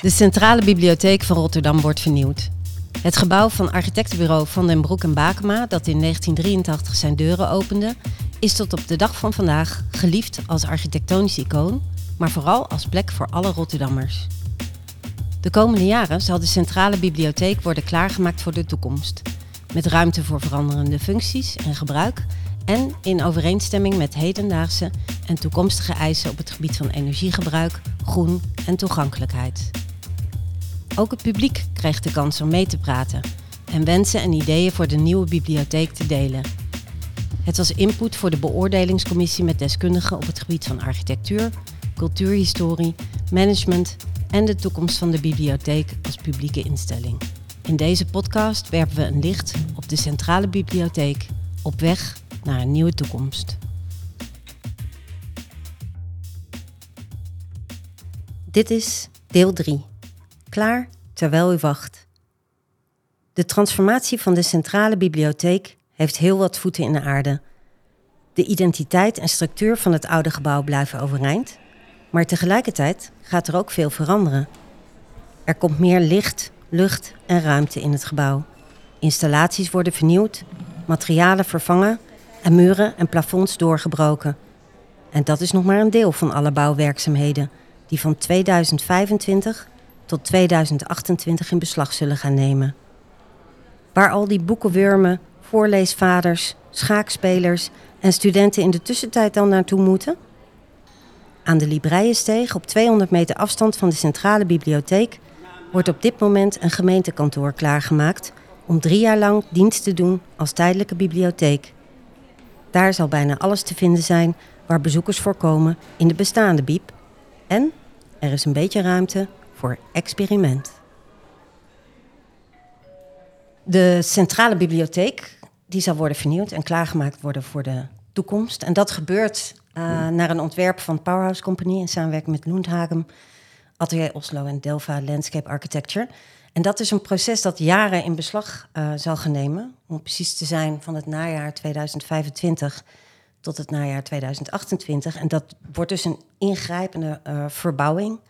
De Centrale Bibliotheek van Rotterdam wordt vernieuwd. Het gebouw van architectenbureau Van den Broek en Bakema, dat in 1983 zijn deuren opende, is tot op de dag van vandaag geliefd als architectonisch icoon, maar vooral als plek voor alle Rotterdammers. De komende jaren zal de Centrale Bibliotheek worden klaargemaakt voor de toekomst, met ruimte voor veranderende functies en gebruik en in overeenstemming met hedendaagse en toekomstige eisen op het gebied van energiegebruik, groen en toegankelijkheid. Ook het publiek krijgt de kans om mee te praten en wensen en ideeën voor de nieuwe bibliotheek te delen. Het was input voor de beoordelingscommissie met deskundigen op het gebied van architectuur, cultuurhistorie, management en de toekomst van de bibliotheek als publieke instelling. In deze podcast werpen we een licht op de Centrale Bibliotheek op weg naar een nieuwe toekomst. Dit is deel 3. Klaar terwijl u wacht. De transformatie van de Centrale Bibliotheek heeft heel wat voeten in de aarde. De identiteit en structuur van het oude gebouw blijven overeind, maar tegelijkertijd gaat er ook veel veranderen. Er komt meer licht, lucht en ruimte in het gebouw. Installaties worden vernieuwd, materialen vervangen en muren en plafonds doorgebroken. En dat is nog maar een deel van alle bouwwerkzaamheden die van 2025 tot 2028 in beslag zullen gaan nemen. Waar al die boekenwurmen, voorleesvaders, schaakspelers en studenten in de tussentijd dan naartoe moeten? Aan de Libreiensteeg, op 200 meter afstand van de centrale bibliotheek, wordt op dit moment een gemeentekantoor klaargemaakt om drie jaar lang dienst te doen als tijdelijke bibliotheek. Daar zal bijna alles te vinden zijn waar bezoekers voorkomen in de bestaande biep. En er is een beetje ruimte voor experiment. De centrale bibliotheek die zal worden vernieuwd en klaargemaakt worden voor de toekomst. En dat gebeurt uh, naar een ontwerp van Powerhouse Company in samenwerking met Lundhagen, Atelier Oslo en Delva Landscape Architecture. En dat is een proces dat jaren in beslag uh, zal gaan nemen. Om precies te zijn van het najaar 2025 tot het najaar 2028. En dat wordt dus een ingrijpende uh, verbouwing.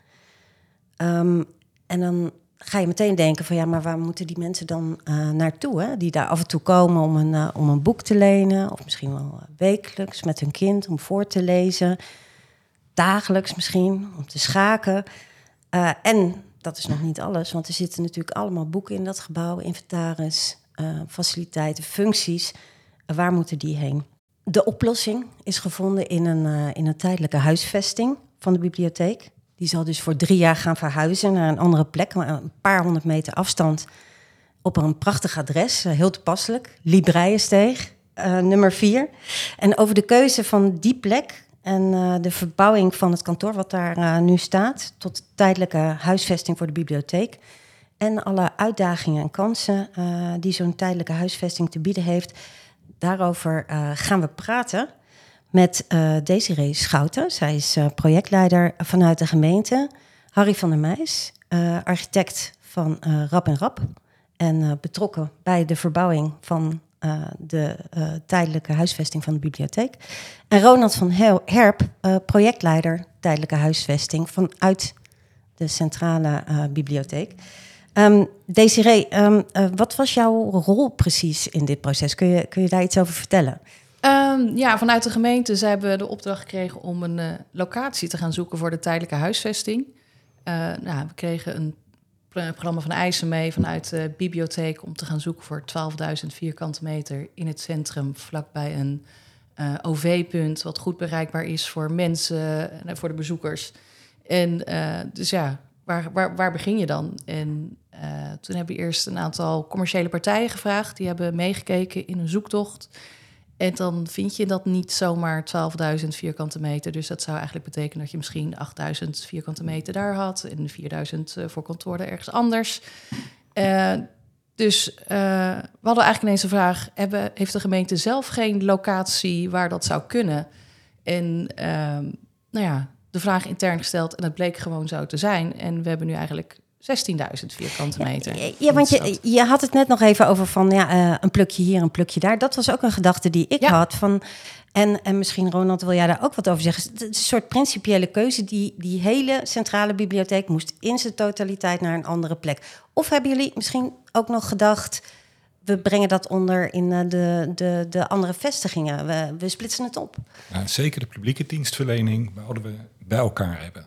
Um, en dan ga je meteen denken van ja, maar waar moeten die mensen dan uh, naartoe? Hè? Die daar af en toe komen om een, uh, om een boek te lenen. Of misschien wel wekelijks met hun kind om voor te lezen. Dagelijks misschien om te schaken. En dat is nog niet alles, want er zitten natuurlijk allemaal boeken in dat gebouw, inventaris, faciliteiten, functies. waar moeten die heen? De oplossing is gevonden in een, in een tijdelijke huisvesting van de bibliotheek. Die zal dus voor drie jaar gaan verhuizen naar een andere plek, een paar honderd meter afstand, op een prachtig adres, eh, heel toepasselijk, Libreiensteeg, uh, nummer vier. En over de keuze van die plek en uh, de verbouwing van het kantoor wat daar nu staat, tot tijdelijke huisvesting voor de bibliotheek. En alle uitdagingen en kansen die zo'n tijdelijke huisvesting te bieden heeft, daarover gaan we praten met uh, Desiree Schouten. Zij is uh, projectleider vanuit de gemeente. Harry van der Meijs, uh, architect van Rap en Rap. En betrokken bij de verbouwing van de tijdelijke huisvesting van de bibliotheek. En Ronald van Herp, projectleider tijdelijke huisvesting vanuit de centrale bibliotheek. Um, Desiree, um, wat was jouw rol precies in dit proces? Kun je, kun je daar iets over vertellen? Um, ja, vanuit de gemeente ze hebben de opdracht gekregen om een uh, locatie te gaan zoeken voor de tijdelijke huisvesting. Uh, nou, we kregen een programma van eisen mee vanuit de bibliotheek om te gaan zoeken voor 12.000 vierkante meter in het centrum, vlakbij een uh, OV-punt, wat goed bereikbaar is voor mensen, voor de bezoekers. En dus ja, waar, waar, waar begin je dan? En toen hebben we eerst een aantal commerciële partijen gevraagd, die hebben meegekeken in een zoektocht. En dan vind je dat niet zomaar 12.000 vierkante meter. Dus dat zou eigenlijk betekenen dat je misschien 8.000 vierkante meter daar had en 4.000 uh, voor kantoren ergens anders. Uh, dus uh, we hadden eigenlijk ineens de vraag: hebben, heeft de gemeente zelf geen locatie waar dat zou kunnen? En ehm, nou ja, de vraag intern gesteld en het bleek gewoon zo te zijn. En we hebben nu eigenlijk 16.000 vierkante meter. Ja, ja, want je, je had het net nog even over van ja, uh, een plukje hier, een plukje daar. Dat was ook een gedachte die ik had. Van, en, en misschien, Ronald, wil jij daar ook wat over zeggen? Het is een soort principiële keuze. Die, die hele centrale bibliotheek moest in zijn totaliteit naar een andere plek. Of hebben jullie misschien ook nog gedacht we brengen dat onder in eh, de, de, de andere vestigingen. We, we splitsen het op. zeker de publieke dienstverlening wouden we bij elkaar hebben.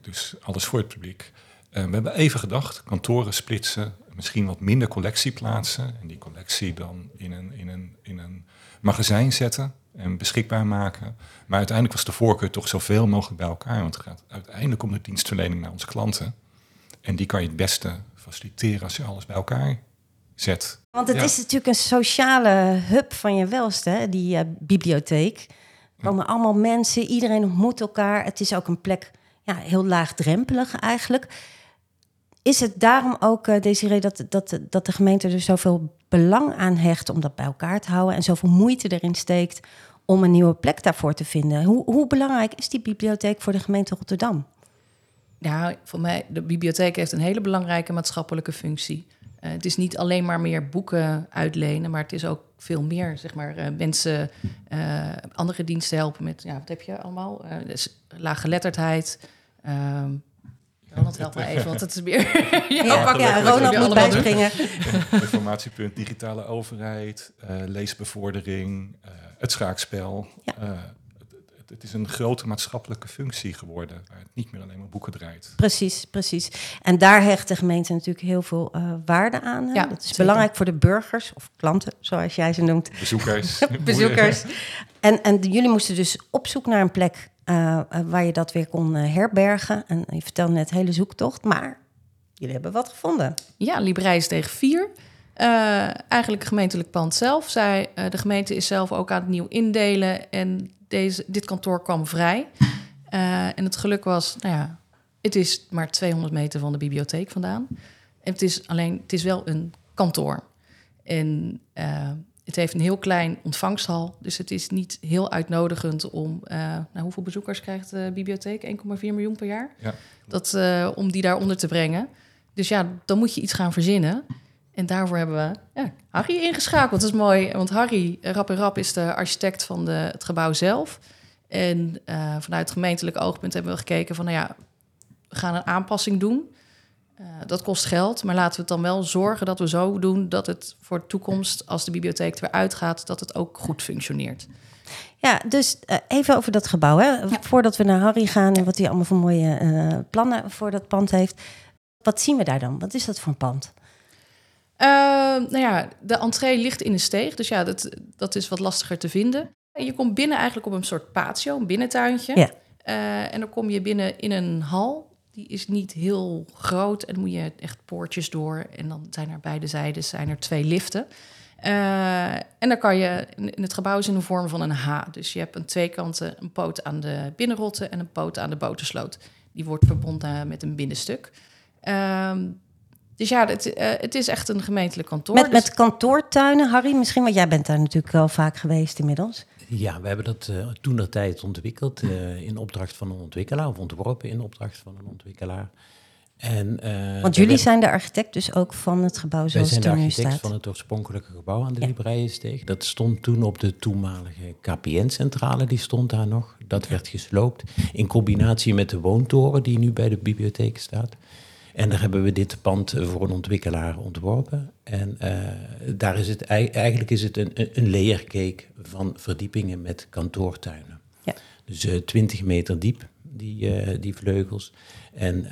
Dus alles voor het publiek. Uh, we hebben even gedacht, kantoren splitsen, misschien wat minder collectie plaatsen. En die collectie dan in een, in een, in een magazijn zetten en beschikbaar maken. Maar uiteindelijk was de voorkeur toch zoveel mogelijk bij elkaar. Want het gaat uiteindelijk om de dienstverlening naar onze klanten. En die kan je het beste faciliteren als je alles bij elkaar zet. Want het is natuurlijk een sociale hub van je welste, die uh, bibliotheek. Er komen allemaal mensen, iedereen ontmoet elkaar. Het is ook een plek, ja, heel laagdrempelig eigenlijk. Is het daarom ook, uh, Desiree, dat, dat, dat de gemeente er zoveel belang aan hecht om dat bij elkaar te houden en zoveel moeite erin steekt om een nieuwe plek daarvoor te vinden? Hoe, hoe belangrijk is die bibliotheek voor de gemeente Rotterdam? Ja, voor mij, de bibliotheek heeft een hele belangrijke maatschappelijke functie. Uh, het is niet alleen maar meer boeken uitlenen, maar het is ook veel meer, zeg maar, uh, mensen, andere diensten helpen met, ja, wat heb je allemaal? Dus laaggeletterdheid. Ronald, help me even, want het is meer... ja, ja, pak, ja Ronald moet bijspringen. Informatiepunt, digitale overheid, leesbevordering, het schaakspel. Ja het is een grote maatschappelijke functie geworden, waar het niet meer alleen maar boeken draait. Precies, precies. En daar hecht de gemeente natuurlijk heel veel uh, waarde aan. Ja, dat is belangrijk voor de burgers of klanten, zoals jij ze noemt. Bezoekers. Bezoekers. En, en jullie moesten dus op zoek naar een plek uh, waar je dat weer kon herbergen. En je vertelde net hele zoektocht, maar jullie hebben wat gevonden. Ja, Libreis tegen 4. Uh, eigenlijk gemeentelijk pand zelf. Zij, uh, de gemeente is zelf ook aan het nieuw indelen. En deze, dit kantoor kwam vrij. Uh, en het geluk was, nou ja, het is maar 200 meter van de bibliotheek vandaan. En het is alleen, het is wel een kantoor. En het heeft een heel klein ontvangsthal. Dus het is niet heel uitnodigend om. Nou, hoeveel bezoekers krijgt de bibliotheek? 1,4 miljoen per jaar. Ja. Dat, om die daaronder te brengen. Dus ja, dan moet je iets gaan verzinnen. En daarvoor hebben we ja, Harry ingeschakeld. Dat is mooi, want Harry Rap en Rap is de architect van de, het gebouw zelf. En uh, vanuit gemeentelijk oogpunt hebben we gekeken van, nou ja, we gaan een aanpassing doen. Uh, dat kost geld, maar laten we het dan wel zorgen dat we zo doen dat het voor de toekomst, als de bibliotheek er weer uitgaat, dat het ook goed functioneert. Ja, dus uh, even over dat gebouw. Hè? Ja. Voordat we naar Harry gaan en wat hij allemaal voor mooie plannen voor dat pand heeft. Wat zien we daar dan? Wat is dat voor een pand? Uh, nou ja, de entree ligt in een steeg, dus ja, dat, dat is wat lastiger te vinden. En je komt binnen eigenlijk op een soort patio, een binnentuintje. Ja. Uh, en dan kom je binnen in een hal. Die is niet heel groot en dan moet je echt poortjes door. En dan zijn er beide zijden zijn er twee liften. Uh, en dan kan je, in het gebouw is in de vorm van een H. Dus je hebt aan twee kanten een poot aan de binnenrotte en een poot aan de botersloot. Die wordt verbonden met een binnenstuk. Uh, dus ja, het, uh, het is echt een gemeentelijk kantoor. Met, dus... met kantoortuinen, Harry, misschien, want jij bent daar natuurlijk wel vaak geweest inmiddels. Ja, we hebben dat uh, toen dat tijd ontwikkeld uh, in opdracht van een ontwikkelaar, of ontworpen in opdracht van een ontwikkelaar. En, Want jullie zijn de architect dus ook van het gebouw zoals het er nu staat? Wij zijn de architect van het oorspronkelijke gebouw aan de ja. Libreiensteeg. Dat stond toen op de toenmalige KPN-centrale, die stond daar nog. Dat werd gesloopt in combinatie met de woontoren die nu bij de bibliotheek staat. En daar hebben we dit pand voor een ontwikkelaar ontworpen. En uh, daar is het eigenlijk is het een, een layercake van verdiepingen met kantoortuinen. Ja. Dus uh, 20 meter diep, die, uh, die vleugels. En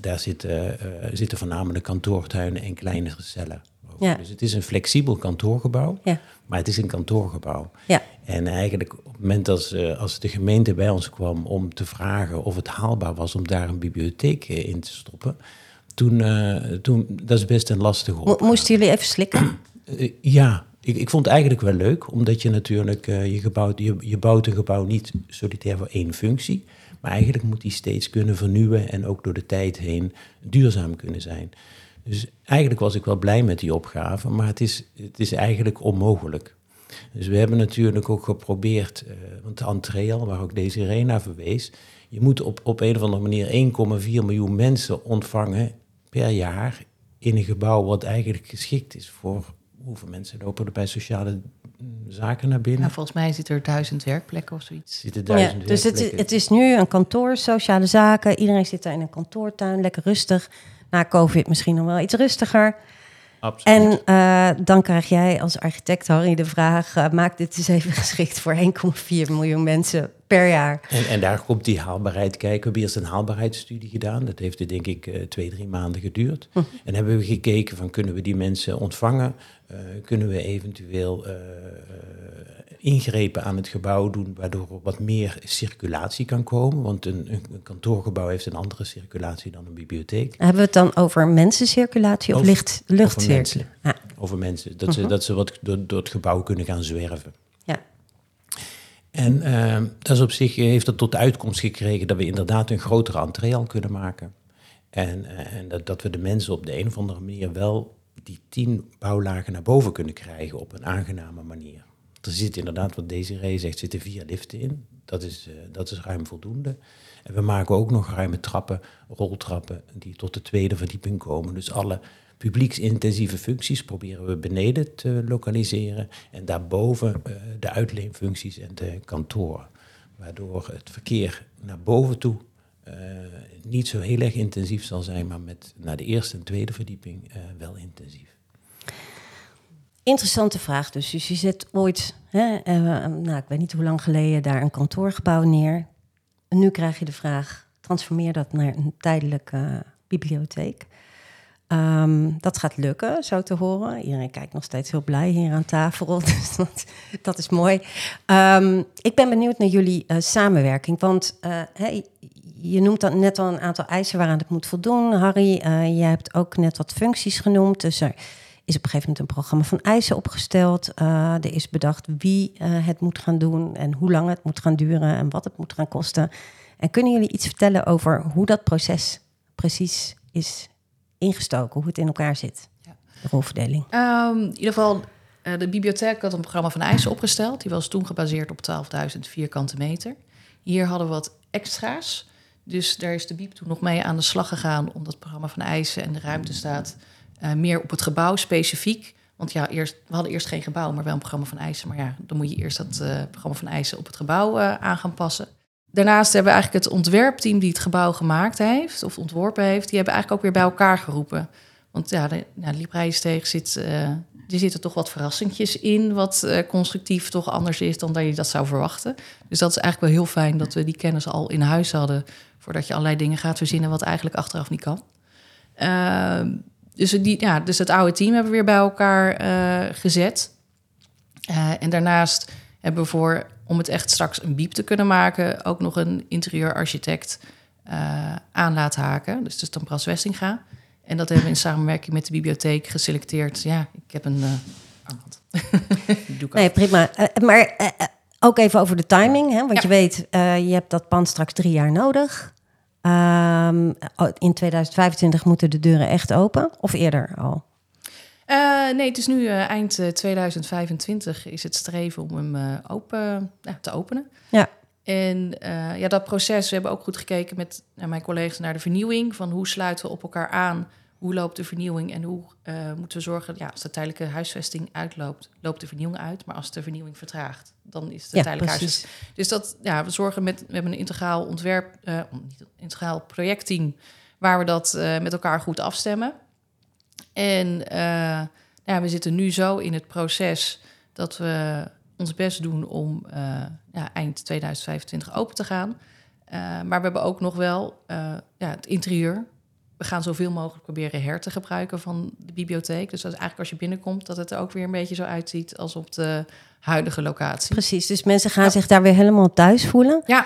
daar zitten, zitten voornamelijk kantoortuinen en kleinere cellen. Ja. Dus het is een flexibel kantoorgebouw, ja. Maar het is een kantoorgebouw. Ja. En eigenlijk op het moment als, als de gemeente bij ons kwam om te vragen of het haalbaar was om daar een bibliotheek in te stoppen, toen, uh, toen dat is best een lastige opgave. Moesten jullie even slikken? Uh, ja, ik, ik vond het eigenlijk wel leuk, omdat je natuurlijk, uh, je, gebouwt, je, je bouwt een gebouw niet solitair voor één functie, maar eigenlijk moet die steeds kunnen vernieuwen en ook door de tijd heen duurzaam kunnen zijn. Dus eigenlijk was ik wel blij met die opgave, maar het is, het is eigenlijk onmogelijk. Dus we hebben natuurlijk ook geprobeerd, uh, want de entree al, waar ook deze Irena verwees, je moet op, op een of andere manier 1,4 miljoen mensen ontvangen per jaar in een gebouw wat eigenlijk geschikt is voor hoeveel mensen lopen er bij sociale mm, zaken naar binnen? Nou, volgens mij zit er duizend werkplekken of zoiets. Zitten Ja, duizend dus het, is- het is nu een kantoor, sociale zaken. Iedereen zit daar in een kantoortuin, lekker rustig. Na COVID misschien nog wel iets rustiger. Absoluut. En eh, dan krijg jij als architect, Harry, de vraag... eh, maak dit eens even geschikt voor 1,4 miljoen mensen per jaar. En, en daar komt die haalbaarheid kijken. We hebben eerst een haalbaarheidsstudie gedaan. Dat heeft denk ik eh, twee, drie maanden geduurd. En hebben we gekeken van kunnen we die mensen ontvangen? Eh, kunnen we eventueel eh, eh, ingrepen aan het gebouw doen... waardoor er wat meer circulatie kan komen? Want een, een, kantoorgebouw heeft een andere circulatie dan een bibliotheek. Hebben we het dan over mensencirculatie of Over- licht, luchtcirculatie? mensen. Ja, Over mensen. Dat, ze, dat ze wat door, door het gebouw kunnen gaan zwerven. ja. En eh, dat is op zich heeft dat tot de uitkomst gekregen dat we inderdaad een grotere entree al kunnen maken. En, en dat, dat we de mensen op de een of andere manier wel die tien bouwlagen naar boven kunnen krijgen op een aangename manier. Er zit inderdaad, wat Desiree zegt, zitten vier liften in. Dat is, eh, dat is ruim voldoende. En we maken ook nog ruime trappen, roltrappen, die tot de tweede verdieping komen. Dus alle publieksintensieve functies proberen we beneden te lokaliseren. En daarboven eh, de uitleenfuncties en de kantoren. Waardoor het verkeer naar boven toe niet zo heel erg intensief zal zijn, maar met naar de eerste en tweede verdieping eh, wel intensief. Interessante vraag dus. Dus je zet ooit, hè, eh, nou, ik weet niet hoe lang geleden, daar een kantoorgebouw neer. Nu krijg je de vraag, transformeer dat naar een tijdelijke eh, bibliotheek. Ehm, dat gaat lukken, zo te horen. Iedereen kijkt nog steeds heel blij hier aan tafel, dus dat, dat is mooi. Ehm, ik ben benieuwd naar jullie eh, samenwerking, want eh, hè, je noemt dan net al een aantal eisen waaraan het moet voldoen. Harry, eh, jij hebt ook net wat functies genoemd, dus er is op een gegeven moment een programma van eisen opgesteld. Eh, er is bedacht wie eh, het moet gaan doen en hoe lang het moet gaan duren en wat het moet gaan kosten. En kunnen jullie iets vertellen over hoe dat proces precies is ingestoken, hoe het in elkaar zit? Ja. De rolverdeling. Ehm, in ieder geval, de bibliotheek had een programma van eisen opgesteld. Die was toen gebaseerd op 12.000 vierkante meter. Hier hadden we wat extra's. Dus daar is de Biep toen nog mee aan de slag gegaan... om dat programma van eisen en de ruimte staat... eh, meer op het gebouw specifiek. Want ja, eerst, we hadden eerst geen gebouw, maar wel een programma van eisen. Maar ja, dan moet je eerst dat eh, programma van eisen op het gebouw eh, aan gaan passen. Daarnaast hebben we eigenlijk het ontwerpteam die het gebouw gemaakt heeft... of ontworpen heeft, die hebben eigenlijk ook weer bij elkaar geroepen... Want ja, de, ja, de zit, er zitten toch wat verrassingjes in... wat constructief toch anders is dan dat je dat zou verwachten. Dus dat is eigenlijk wel heel fijn dat we die kennis al in huis hadden... voordat je allerlei dingen gaat verzinnen wat eigenlijk achteraf niet kan. Ehm, dus, die, ja, dus het oude team hebben we weer bij elkaar eh, gezet. Eh, en daarnaast hebben we voor, om het echt straks een biep te kunnen maken... ook nog een interieurarchitect eh aan laten haken. Dus dat is dan Bras Westinga... En dat hebben we in samenwerking met de bibliotheek geselecteerd. Ja, ik heb een armband. Die doe ik Nee, prima. Maar ook even over de timing. Hè? Want Ja. je weet, je hebt dat pand straks drie jaar nodig. Ehm, oh, in 2025 moeten de deuren echt open. Of eerder al? Eh, nee, het is nu eh, eind eh, 2025 is het streven om hem eh, open, ja, te openen. Ja. En eh, ja, dat proces, we hebben ook goed gekeken met naar mijn collega's naar de vernieuwing. Van hoe sluiten we op elkaar aan? Hoe loopt de vernieuwing? En hoe eh, moeten we zorgen, ja, als de tijdelijke huisvesting uitloopt, loopt de vernieuwing uit. Maar als de vernieuwing vertraagt, dan is de Ja, tijdelijke precies. huisvesting. Dus dat, ja, we zorgen met, we hebben een integraal ontwerp, niet een integraal projectteam, waar we dat eh, met elkaar goed afstemmen. En ja, we zitten nu zo in het proces dat we ons best doen om ja, eind 2025 open te gaan. Maar we hebben ook nog wel ja, het interieur. We gaan zoveel mogelijk proberen her te gebruiken van de bibliotheek. Dus dat is eigenlijk als je binnenkomt, dat het er ook weer een beetje zo uitziet als op de huidige locatie. Precies, dus mensen gaan Ja. zich daar weer helemaal thuis voelen. Ja,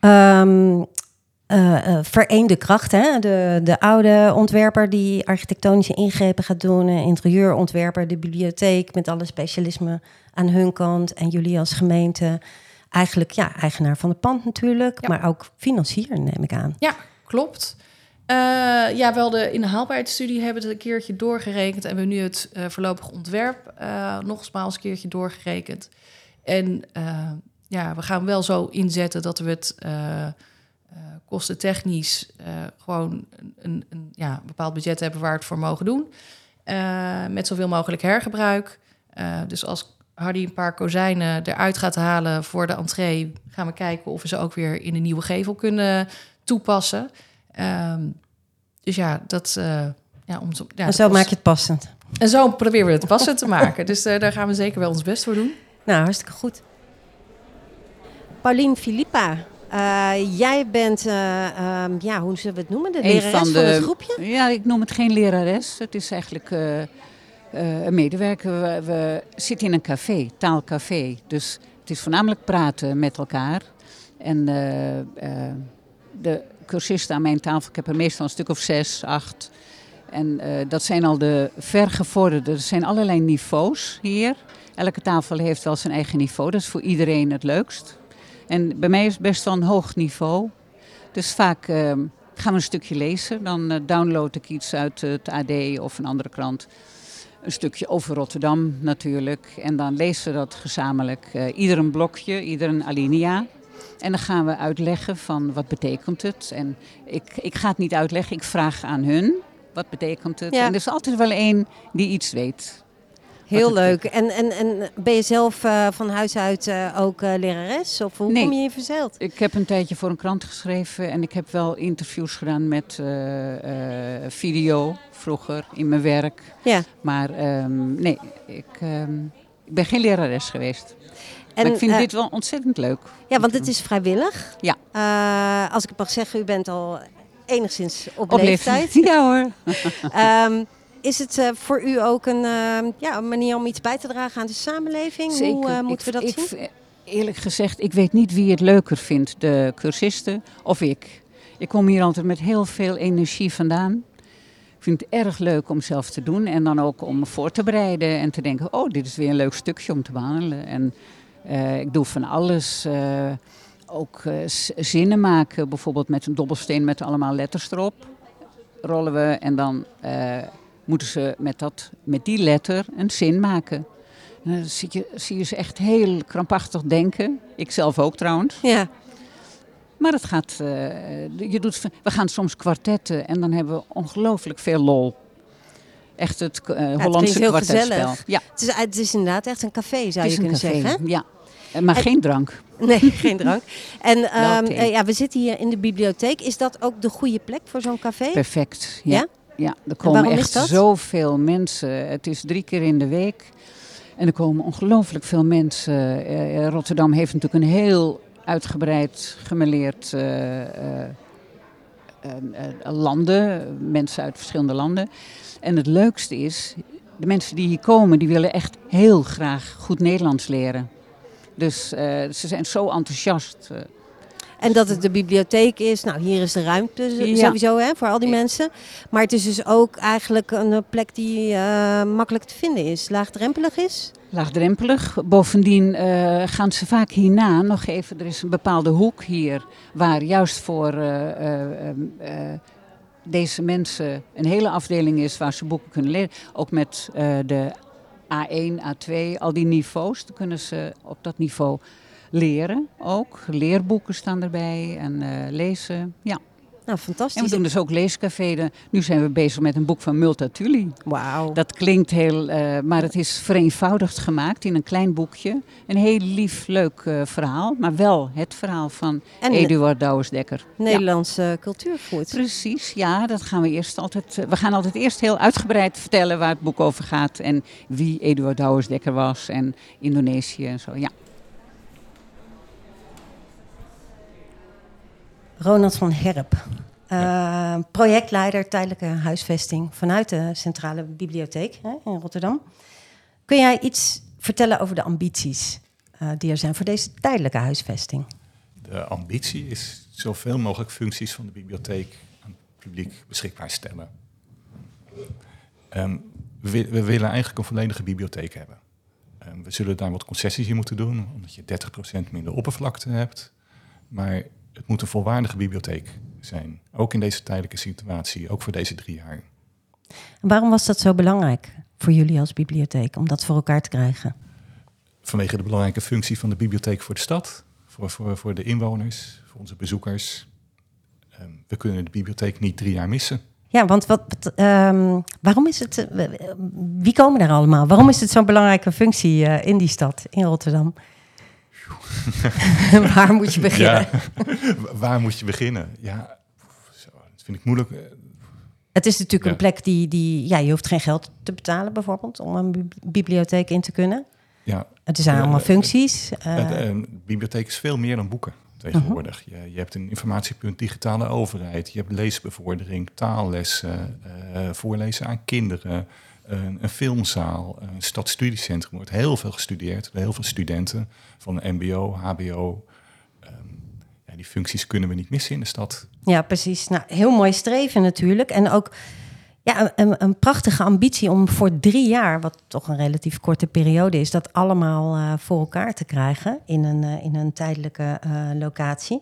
Ehm eh, eh, vereende kracht, hè? De, de oude ontwerper die architectonische ingrepen gaat doen, interieurontwerper, de bibliotheek met alle specialismen aan hun kant en jullie als gemeente. Eigenlijk ja, eigenaar van het pand natuurlijk, Ja. maar ook financier neem ik aan. Ja, klopt. Eh, ja, wel de in de haalbaarheidsstudie hebben we een keertje doorgerekend en we hebben nu het eh, voorlopig ontwerp eh nogmaals een keertje doorgerekend. En ja, we gaan wel zo inzetten dat we het uh, kostentechnisch uh, gewoon een, een, een, ja, bepaald budget hebben waar we het voor mogen doen. Uh, met zoveel mogelijk hergebruik. dus als Hardy een paar kozijnen eruit gaat halen voor de entree, gaan we kijken of we ze ook weer in een nieuwe gevel kunnen toepassen. Um, dus ja, dat. ja, om zo, ja, en zo maak je het passend. En zo proberen we het passend te maken. Dus daar gaan we zeker wel ons best voor doen. Nou, hartstikke goed. Paulien Filippa, uh, jij bent, uh, um, ja, hoe zullen we het noemen? De lerares van, de, van, het groepje? Ja, ik noem het geen lerares. Het is eigenlijk uh, een medewerker. We, we, zitten in een café, taalcafé. Dus het is voornamelijk praten met elkaar. En de cursisten aan mijn tafel, ik heb er meestal een stuk of zes, acht. En dat zijn al de vergevorderden. Er zijn allerlei niveaus hier. Elke tafel heeft wel zijn eigen niveau. Dat is voor iedereen het leukst. En bij mij is het best wel een hoog niveau. Dus vaak uh, gaan we een stukje lezen. Dan uh, download ik iets uit het AD of een andere krant. Een stukje over Rotterdam natuurlijk. En dan lezen we dat gezamenlijk. Uh, ieder een blokje, ieder een alinea. En dan gaan we uitleggen van wat betekent het. En ik, ik ga het niet uitleggen, ik vraag aan hun wat betekent het. En er is altijd wel één die iets weet. Heel leuk. En, en, en ben je zelf uh, van huis uit uh, ook uh, lerares? Of hoe nee. kom je in verzeild? Ik heb een tijdje voor een krant geschreven en ik heb wel interviews gedaan met video vroeger in mijn werk. Ja. Maar um, nee, ik, um, ik ben geen lerares geweest. En, ik vind dit wel ontzettend leuk. Ja, want het is vrijwillig. Ja. als ik het mag zeggen, u bent al enigszins op, op leeftijd. leeftijd. Ja hoor. um, is het uh, voor u ook een, uh, ja, een manier om iets bij te dragen aan de samenleving? Zeker. Hoe moeten we dat ik, zien? Eerlijk gezegd, ik weet niet wie het leuker vindt, de cursisten of ik. Ik kom hier altijd met heel veel energie vandaan. Ik vind het erg leuk om zelf te doen en dan ook om me voor te bereiden en te denken: oh, dit is weer een leuk stukje om te behandelen. En ik doe van alles. ook zinnen maken, bijvoorbeeld met een dobbelsteen met allemaal letters erop. Rollen we en dan moeten ze met, dat, met die letter een zin maken. En dan zie je, zie je ze echt heel krampachtig denken. Ik zelf ook trouwens. Ja. Maar het gaat, uh, je doet, we gaan soms kwartetten en dan hebben we ongelooflijk veel lol. Echt het uh, ja, Hollandse het kwartetspel. Ja. Het, is, het is inderdaad echt een café, zou je kunnen café, zeggen. Ja, maar en, geen drank. Nee, geen drank. En um, ja, we zitten hier in de bibliotheek. Is dat ook de goede plek voor zo'n café? Perfect, ja. ja? Ja, er komen echt zoveel mensen. Het is drie keer in de week. En er komen ongelooflijk veel mensen. Uh, Rotterdam heeft natuurlijk een heel uitgebreid gemeleerd uh, landen. Mensen uit verschillende landen. En het leukste is, de mensen die hier komen, die willen echt heel graag goed Nederlands leren. Dus ze zijn zo enthousiast. En dat het de bibliotheek is. Nou, hier is de ruimte sowieso hè, voor al die mensen. Maar het is dus ook eigenlijk een plek die uh, makkelijk te vinden is. Laagdrempelig is. Laagdrempelig. Bovendien uh, gaan ze vaak hierna nog even. Er is een bepaalde hoek hier waar juist voor uh, deze mensen een hele afdeling is waar ze boeken kunnen leren. Ook met de A1, A2, al die niveaus. Dan kunnen ze op dat niveau leren ook. Leerboeken staan erbij en uh, lezen. Ja. Nou, fantastisch. En we doen dus ook leescafé. Nu zijn we bezig met een boek van Multatuli. Wauw. Dat klinkt heel, uh, maar het is vereenvoudigd gemaakt in een klein boekje. Een heel lief, leuk uh, verhaal, maar wel het verhaal van en Eduard Douwersdekker. Nederlandse ja. cultuurvoet. Precies, ja, dat gaan we eerst altijd. we gaan altijd eerst heel uitgebreid vertellen waar het boek over gaat en wie Eduard Douwersdekker was en Indonesië en zo. Ja. Ronald van Herp, uh, projectleider tijdelijke huisvesting vanuit de Centrale Bibliotheek hè, in Rotterdam. Kun jij iets vertellen over de ambities uh, die er zijn voor deze tijdelijke huisvesting? De ambitie is zoveel mogelijk functies van de bibliotheek aan het publiek beschikbaar stellen. Um, we, we, willen eigenlijk een volledige bibliotheek hebben. Um, we zullen daar wat concessies in moeten doen, omdat je 30% minder oppervlakte hebt. Maar het moet een volwaardige bibliotheek zijn. Ook in deze tijdelijke situatie, ook voor deze drie jaar. En waarom was dat zo belangrijk voor jullie als bibliotheek, om dat voor elkaar te krijgen? Vanwege de belangrijke functie van de bibliotheek voor de stad, voor, voor, voor de inwoners, voor onze bezoekers. ehm, we kunnen de bibliotheek niet drie jaar missen. Ja, want wat, ehm, waarom is het, eh, wie komen daar allemaal? Waarom is het zo'n belangrijke functie eh, in die stad, in Rotterdam? Waar moet je beginnen? Waar moet je beginnen? Ja, zo, dat vind ik moeilijk. Eh, Het is natuurlijk een plek die, die, ja, je hoeft geen geld te betalen bijvoorbeeld om een bib- bibliotheek in te kunnen. Ja, Het zijn allemaal eh, functies. eh, een bibliotheek is veel meer dan boeken tegenwoordig. je, je hebt een informatiepunt digitale overheid, je hebt leesbevordering, taallessen, voorlezen aan kinderen, een, een filmzaal, een stadstudiecentrum. Er wordt heel veel gestudeerd, heel veel studenten van MBO, HBO. Ehm, die functies kunnen we niet missen in de stad. Ja, precies. Nou, heel mooi streven natuurlijk. En ook ja, een, een prachtige ambitie om voor drie jaar, wat toch een relatief korte periode is, dat allemaal eh, voor elkaar te krijgen in een, eh, in een tijdelijke eh, locatie.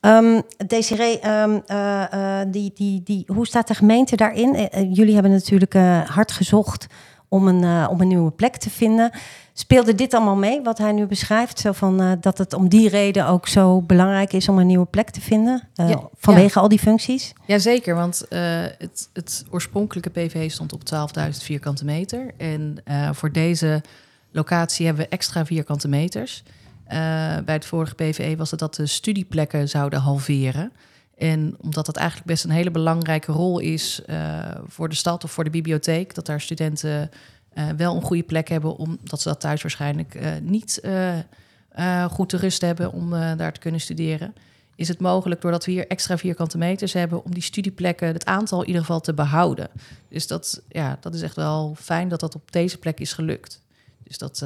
Ehm Desiree, ehm, eh, eh, die, die, die, hoe staat de gemeente daarin? Eh, jullie hebben natuurlijk hard gezocht om een, om een nieuwe plek te vinden. Speelde dit allemaal mee, wat hij nu beschrijft? Zo van, dat het om die reden ook zo belangrijk is om een nieuwe plek te vinden? Ja, vanwege al die functies? Jazeker, want het, het oorspronkelijke PV stond op 12.000 vierkante meter. En voor deze locatie hebben we extra vierkante meters. Eh, bij het vorige PVE was het dat de studieplekken zouden halveren. En omdat dat eigenlijk best een hele belangrijke rol is eh, voor de stad of voor de bibliotheek, dat daar studenten eh, wel een goede plek hebben, omdat ze dat thuis waarschijnlijk niet goed te rust hebben om daar te kunnen studeren is het mogelijk, doordat we hier extra vierkante meters hebben, om die studieplekken, het aantal in ieder geval te behouden. Dus dat, ja, dat is echt wel fijn dat dat op deze plek is gelukt. Dus dat,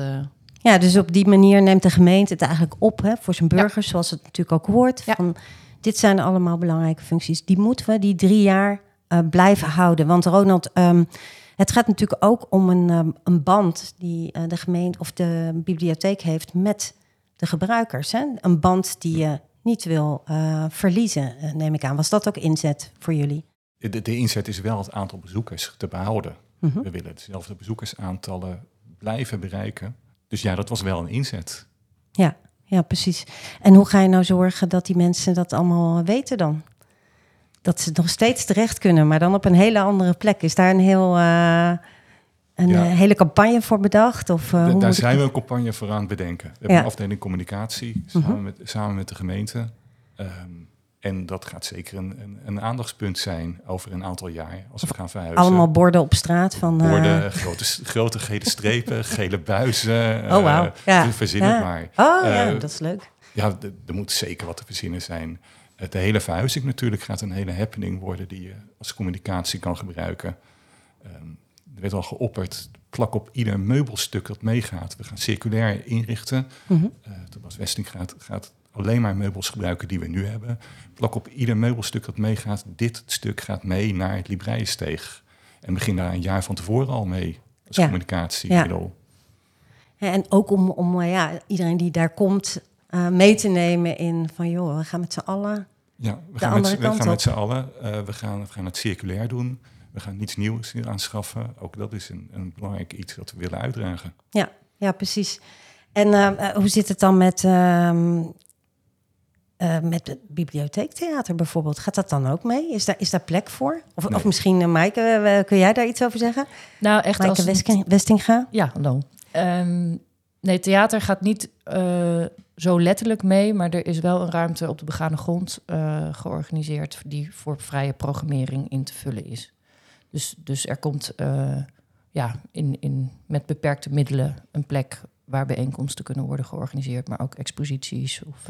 Ja, dus op die manier neemt de gemeente het eigenlijk op hè, voor zijn burgers, zoals het natuurlijk ook hoort. Ja. Van, dit zijn allemaal belangrijke functies. Die moeten we die drie jaar eh, blijven houden. Want Ronald, ehm, het gaat natuurlijk ook om een, ehm, een band die eh, de gemeente of de bibliotheek heeft met de gebruikers. Hè? Een band die je niet wil eh, verliezen, neem ik aan. Was dat ook inzet voor jullie? De, de inzet is wel het aantal bezoekers te behouden. Mhm. We willen dezelfde bezoekersaantallen blijven bereiken. Dus ja, dat was wel een inzet. Ja, ja, precies. En hoe ga je nou zorgen dat die mensen dat allemaal weten dan? Dat ze nog steeds terecht kunnen, maar dan op een hele andere plek. Is daar een, heel, eh, een Ja. eh, hele campagne voor bedacht? Of, eh, Da- daar ik- zijn we een campagne voor aan het bedenken. We hebben Ja. een afdeling communicatie samen, Mhm. met, samen met de gemeente. Ehm, en dat gaat zeker een, een, een aandachtspunt zijn over een aantal jaar als we gaan verhuizen. Allemaal borden op straat van... eh, Borden, grote, grote gele strepen, gele buizen. Oh, wauw. eh, Ja. Verzin het Ja. maar. Oh ja, Eh, dat is leuk. Ja, er moet zeker wat te verzinnen zijn. De hele verhuizing natuurlijk gaat een hele happening worden die je als communicatie kan gebruiken. Ehm, er werd al geopperd, plak op ieder meubelstuk dat meegaat. We gaan circulair inrichten. Mhm. Eh Thomas Westing gaat, gaat alleen maar meubels gebruiken die we nu hebben. Plak op ieder meubelstuk dat meegaat. Dit stuk gaat mee naar het Libreiensteeg. En begin daar een jaar van tevoren al mee als Ja. communicatiemiddel. Ja, En ook om, om eh, ja, iedereen die daar komt eh, mee te nemen in van... joh, we gaan met z'n allen... Ja, we De gaan, met, we gaan met z'n allen. eh, we, gaan, we gaan het circulair doen. We gaan niets nieuws aanschaffen. Ook dat is een, een belangrijk iets wat we willen uitdragen. Ja, ja precies. En hoe zit het dan met, eh, met het bibliotheektheater bijvoorbeeld? Gaat dat dan ook mee? Is daar, is daar plek voor? Of, Nee. of misschien, uh, Maaike, eh, kun jij daar iets over zeggen? Nou, echt als Maaike het- Westing- Westinga? Ja, hallo. Ehm, nee, theater gaat niet eh, zo letterlijk mee, maar er is wel een ruimte op de begane grond eh, georganiseerd die voor vrije programmering in te vullen is. Dus, dus er komt eh, ja, in, in, met beperkte middelen een plek waar bijeenkomsten kunnen worden georganiseerd, maar ook exposities of.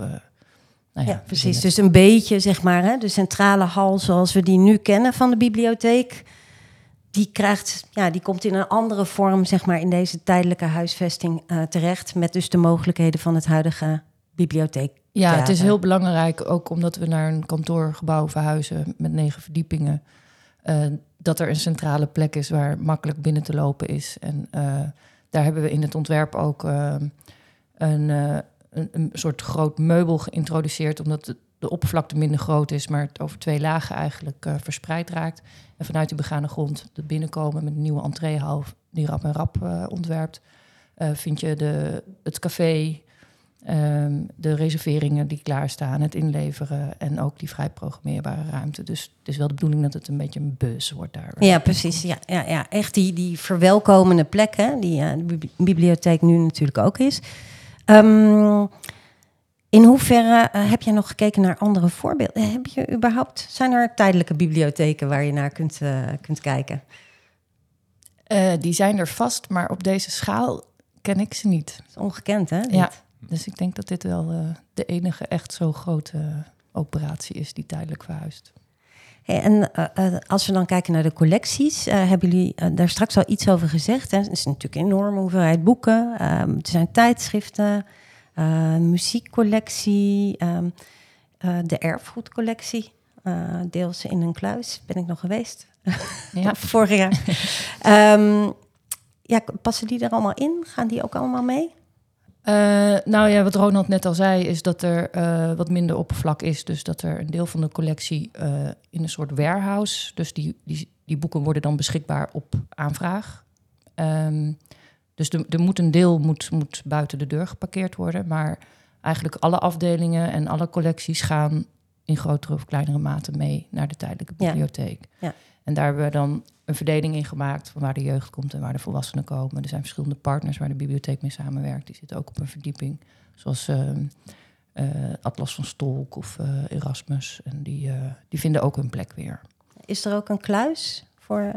Nou Ja, ja, precies. Dus een beetje, zeg maar, hè, de centrale hal zoals we die nu kennen van de bibliotheek... die, krijgt, ja, die komt in een andere vorm, zeg maar, in deze tijdelijke huisvesting eh, terecht... met dus de mogelijkheden van het huidige bibliotheek. Ja, het is heel belangrijk, ook omdat we naar een kantoorgebouw verhuizen met negen verdiepingen, eh, dat er een centrale plek is waar makkelijk binnen te lopen is. En eh, daar hebben we in het ontwerp ook een, een, soort groot meubel geïntroduceerd, omdat de, oppervlakte minder groot is, maar het over twee lagen eigenlijk eh, verspreid raakt. En vanuit die begane grond de binnenkomen met een nieuwe entreehal die Rap en Rap eh, ontwerpt, eh, vind je de, het café, Ehm, de reserveringen die klaarstaan, het inleveren en ook die vrij programmeerbare ruimte. Dus het is wel de bedoeling dat het een beetje een bus wordt daar. Ja, precies. Ja, ja, ja. Echt die, die verwelkomende plek, hè, die de bibliotheek nu natuurlijk ook is. Um, in hoeverre uh, heb je nog gekeken naar andere voorbeelden? Heb je überhaupt, zijn er tijdelijke bibliotheken waar je naar kunt, uh, kunt kijken? Uh, die zijn er vast, maar op deze schaal ken ik ze niet. Dat is ongekend, hè? Ja, dus ik denk dat dit wel de enige echt zo grote operatie is die tijdelijk verhuist. Hey, en als we dan kijken naar de collecties, hebben jullie daar straks al iets over gezegd? Hè? Er is natuurlijk een enorme hoeveelheid boeken, ehm, er zijn tijdschriften, muziekcollectie, uh, de erfgoedcollectie. Deels in een kluis ben ik nog geweest. Ja. Vorig jaar. um, ja, passen die er allemaal in? Gaan die ook allemaal mee? Nou ja, wat Ronald net al zei, is dat er wat minder oppervlak is. Dus dat er een deel van de collectie in een soort warehouse. Dus die, die, die boeken worden dan beschikbaar op aanvraag. Um, dus er, er moet een deel moet, moet buiten de deur geparkeerd worden. Maar eigenlijk alle afdelingen en alle collecties gaan in grotere of kleinere mate mee naar de tijdelijke bibliotheek. Ja. Ja. En daar hebben we dan een verdeling in gemaakt van waar de jeugd komt en waar de volwassenen komen. Er zijn verschillende partners waar de bibliotheek mee samenwerkt. Die zitten ook op een verdieping, zoals uh, uh, Atlas van Stolk of uh, Erasmus. En die, die vinden ook hun plek weer. Is er ook een kluis voor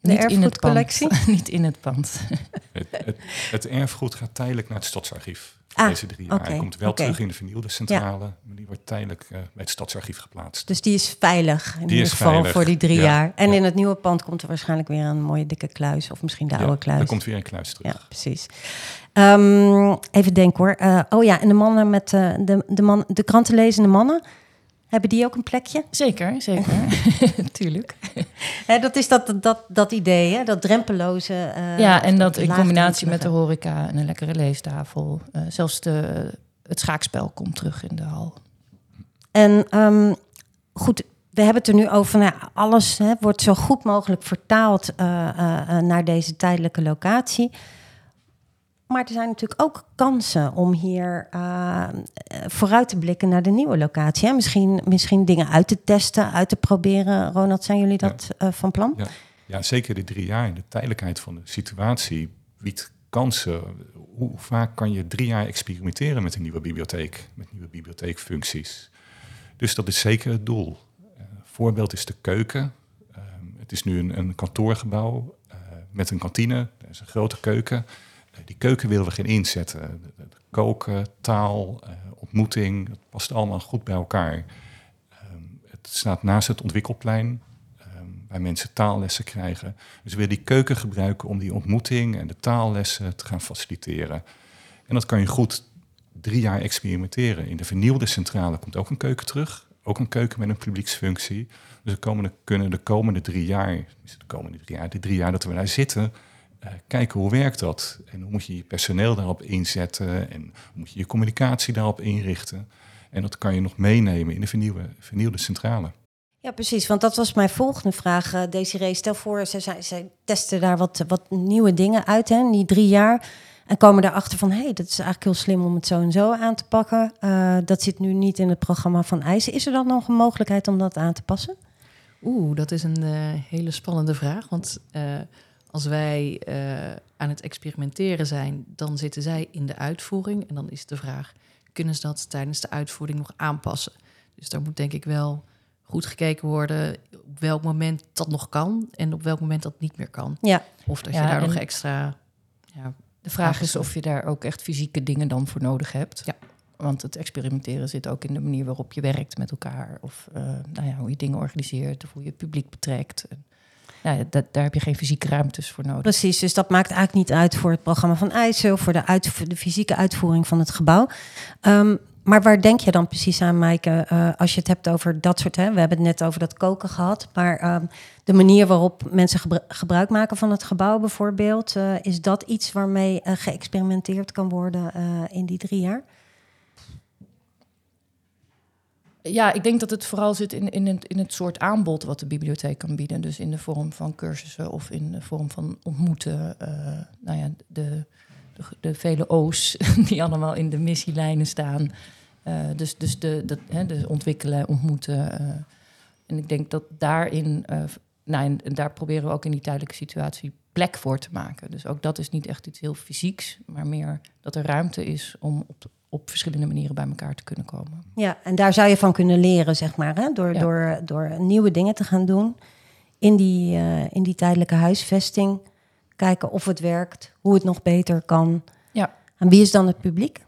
de niet erfgoedcollectie? In het niet in het pand. het, het, het, erfgoed gaat tijdelijk naar het stadsarchief. Ah, deze drie jaar. Hij komt wel terug in de vernieuwde centrale, ja. maar die wordt tijdelijk uh, bij het stadsarchief geplaatst. Dus die is veilig in die ieder geval veilig. voor die drie ja. jaar. En in het nieuwe pand komt er waarschijnlijk weer een mooie dikke kluis, of misschien de oude kluis. Er komt weer een kluis terug. Ja, precies. Um, even denken hoor. Uh, oh ja, en de mannen met uh, de, de, man, de krantenlezende mannen. Hebben die ook een plekje? Zeker, zeker. Tuurlijk. dat is dat, dat, dat idee, hè? dat drempeloze. Uh, ja, en dat in combinatie met de horeca en een lekkere leestafel. Uh, zelfs de, het schaakspel komt terug in de hal. En um, goed, we hebben het er nu over. Nou, alles hè, wordt zo goed mogelijk vertaald uh, naar deze tijdelijke locatie. Maar er zijn natuurlijk ook kansen om hier uh, vooruit te blikken naar de nieuwe locatie. Hè? Misschien, misschien dingen uit te testen, uit te proberen. Ronald, zijn jullie dat ja. uh, van plan? Ja. ja, zeker de drie jaar. De tijdelijkheid van de situatie biedt kansen. Hoe vaak kan je drie jaar experimenteren met een nieuwe bibliotheek, met nieuwe bibliotheekfuncties? Dus dat is zeker het doel. Uh, voorbeeld is de keuken. Ehm, het is nu een, een kantoorgebouw met een kantine. Er is een grote keuken die keuken willen we geen inzetten. Koken, taal, uh, ontmoeting, het past allemaal goed bij elkaar. Um, het staat naast het ontwikkelplein, um, waar mensen taallessen krijgen. Dus we willen die keuken gebruiken om die ontmoeting en de taallessen te gaan faciliteren. En dat kan je goed drie jaar experimenteren. In de vernieuwde centrale komt ook een keuken terug. Ook een keuken met een publieksfunctie. Dus we kunnen de komende drie jaar, de komende drie jaar, de drie jaar dat we daar zitten, kijken hoe werkt dat en hoe moet je je personeel daarop inzetten en hoe moet je je communicatie daarop inrichten. En dat kan je nog meenemen in de vernieuwde, vernieuwde centrale. Ja, precies. Want dat was mijn volgende vraag. Uh, Desiree, stel voor, ze, ze, ze testen daar wat, wat nieuwe dingen uit, hè, die drie jaar. En komen daarachter van, hé, hey, dat is eigenlijk heel slim om het zo en zo aan te pakken. Uh, dat zit nu niet in het programma van eisen. Is er dan nog een mogelijkheid om dat aan te passen? Oeh, dat is een uh, hele spannende vraag. Want als wij uh, aan het experimenteren zijn, dan zitten zij in de uitvoering. En dan is de vraag, kunnen ze dat tijdens de uitvoering nog aanpassen? Dus daar moet denk ik wel goed gekeken worden op welk moment dat nog kan en op welk moment dat niet meer kan. Ja. Of dat je daar nog extra. Ja, de vraag is of je daar ook echt fysieke dingen dan voor nodig hebt. Ja. Want het experimenteren zit ook in de manier waarop je werkt met elkaar. Of uh, nou ja, hoe je dingen organiseert of hoe je het publiek betrekt ja, dat, daar heb je geen fysieke ruimtes voor nodig. Precies, dus dat maakt eigenlijk niet uit voor het programma van IJssel, of voor de, de fysieke uitvoering van het gebouw. Um, maar waar denk je dan precies aan, Maaike, uh, als je het hebt over dat soort... Hè, we hebben het net over dat koken gehad, maar um, de manier waarop mensen gebru gebruik maken van het gebouw bijvoorbeeld... Uh, is dat iets waarmee uh, geëxperimenteerd kan worden in die drie jaar? Ja, ik denk dat het vooral zit in, in, het, in het soort aanbod wat de bibliotheek kan bieden. Dus in de vorm van cursussen of in de vorm van ontmoeten. Uh, nou ja, de, de, vele O's die allemaal in de missielijnen staan. Uh, dus dus de, de, hè, de ontwikkelen, ontmoeten. Uh, en ik denk dat daarin, nou, en daar proberen we ook in die tijdelijke situatie plek voor te maken. Dus ook dat is niet echt iets heel fysieks, maar meer dat er ruimte is om op, op verschillende manieren bij elkaar te kunnen komen. Ja, en daar zou je van kunnen leren, zeg maar, hè? Door, ja. door, door nieuwe dingen te gaan doen in die, uh, in die tijdelijke huisvesting. Kijken of het werkt, hoe het nog beter kan. Ja. En wie is dan het publiek?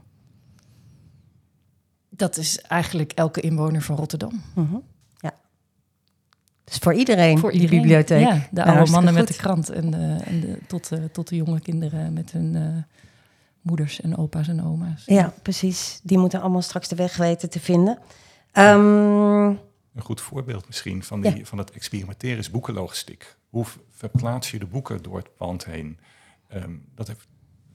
Dat is eigenlijk elke inwoner van Rotterdam. Mm -hmm. Ja. Dus voor iedereen, voor die bibliotheek. Ja, de oude nou, mannen met de krant en, de, en de, tot, uh, tot de jonge kinderen met hun uh, moeders en opa's en oma's. Ja, precies. Die moeten allemaal straks de weg weten te vinden. Um, een goed voorbeeld misschien van, die, ja. van het experimenteren is boekenlogistiek. Hoe verplaats je de boeken door het pand heen? Um, dat heeft,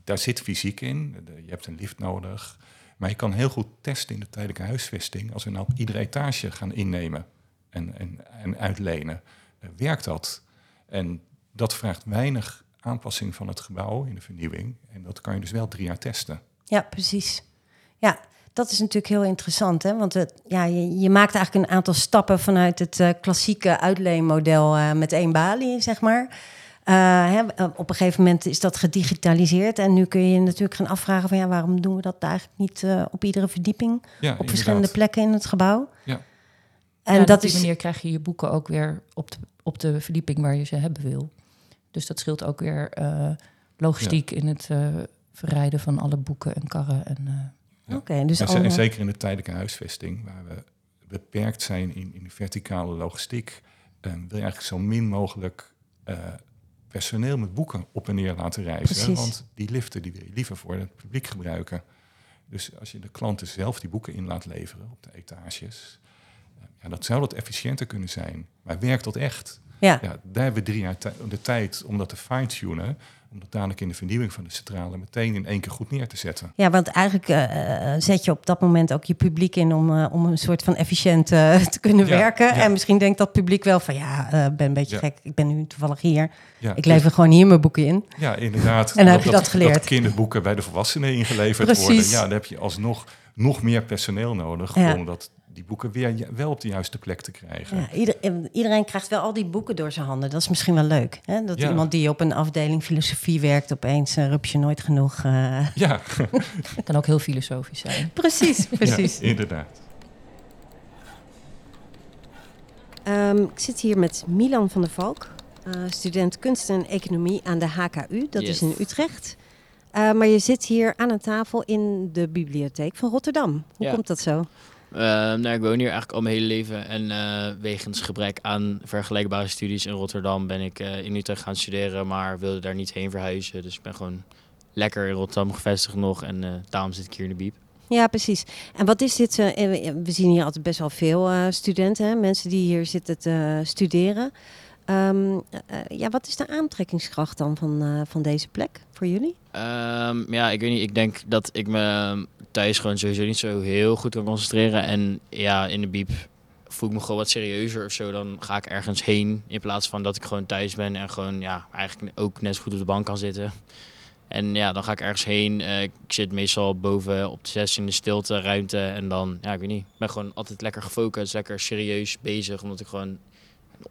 daar zit fysiek in. Je hebt een lift nodig. Maar je kan heel goed testen in de tijdelijke huisvesting. Als we nou op iedere etage gaan innemen en, en, en uitlenen. Uh, werkt dat? En dat vraagt weinig aanpassing van het gebouw in de vernieuwing. En dat kan je dus wel drie jaar testen. Ja, precies. Ja, dat is natuurlijk heel interessant, hè? want het, ja, je, je, maakt eigenlijk een aantal stappen vanuit het uh, klassieke uitleenmodel uh, met één balie, zeg maar. Uh, hè, op een gegeven moment is dat gedigitaliseerd en nu kun je je natuurlijk gaan afvragen van ja, waarom doen we dat eigenlijk niet op iedere verdieping, ja, op inderdaad. verschillende plekken in het gebouw? Ja. En ja, dat op die is... manier krijg je je boeken ook weer op de, op de verdieping waar je ze hebben wil. Dus dat scheelt ook weer logistiek ja. in het verrijden van alle boeken en karren en ja. Okay, dus en, allemaal... en zeker in de tijdelijke huisvesting, waar we beperkt zijn in, in de verticale logistiek, um, wil je eigenlijk zo min mogelijk uh, personeel met boeken op en neer laten reizen. Precies. Want die liften die wil je liever voor het publiek gebruiken. Dus als je de klanten zelf die boeken in laat leveren op de etages, ja, dat zou dat efficiënter kunnen zijn. Maar werkt dat echt? Ja. ja daar hebben we drie jaar de tijd om dat te fine-tunen om dat dadelijk in de vernieuwing van de centrale meteen in één keer goed neer te zetten. Ja, want eigenlijk uh, zet je op dat moment ook je publiek in om, uh, om een soort van efficiënt uh, te kunnen Ja, werken. ja. En misschien denkt dat publiek wel van ja, ik ben een beetje gek, ik ben nu toevallig hier. Ja, Ik lever gewoon hier mijn boeken in. Ja, inderdaad. En dan heb je dat geleerd. Dat kinderboeken bij de volwassenen ingeleverd Precies. worden. Ja, dan heb je alsnog nog meer personeel nodig om dat, die boeken weer wel op de juiste plek te krijgen. Ja, ieder- en iedereen krijgt wel al die boeken door zijn handen. Dat is misschien wel leuk. Hè? Dat Ja. iemand die op een afdeling filosofie werkt, opeens uh, rup je nooit genoeg. eh. Ja, Het kan ook heel filosofisch zijn. Precies, precies. Ja, inderdaad. Ehm, ik zit hier met Milan van der Valk, eh, student kunst en economie aan de HKU. Dat Yes. is in Utrecht. Eh, maar je zit hier aan een tafel in de bibliotheek van Rotterdam. Hoe Ja. komt dat zo? Eh, nou, ik woon hier eigenlijk al mijn hele leven. En eh, wegens gebrek aan vergelijkbare studies in Rotterdam ben ik eh, in Utrecht gaan studeren, maar wilde daar niet heen verhuizen. Dus ik ben gewoon lekker in Rotterdam gevestigd nog en eh, daarom zit ik hier in de Biep. Ja, precies. En wat is dit? we zien hier altijd best wel veel studenten, hè? mensen die hier zitten te studeren. Ehm, eh, ja, wat is de aantrekkingskracht dan van, eh, van deze plek voor jullie? Ehm, ja, ik weet niet. Ik denk dat ik me thuis gewoon sowieso niet zo heel goed kan concentreren. En ja, in de Biep voel ik me gewoon wat serieuzer of zo. Dan ga ik ergens heen in plaats van dat ik gewoon thuis ben en gewoon ja, eigenlijk ook net zo goed op de bank kan zitten. En ja, dan ga ik ergens heen. Eh, ik zit meestal boven op de zes in de stilte ruimte. En dan, ja, ik weet niet. Ik ben gewoon altijd lekker gefocust, lekker serieus bezig. Omdat ik gewoon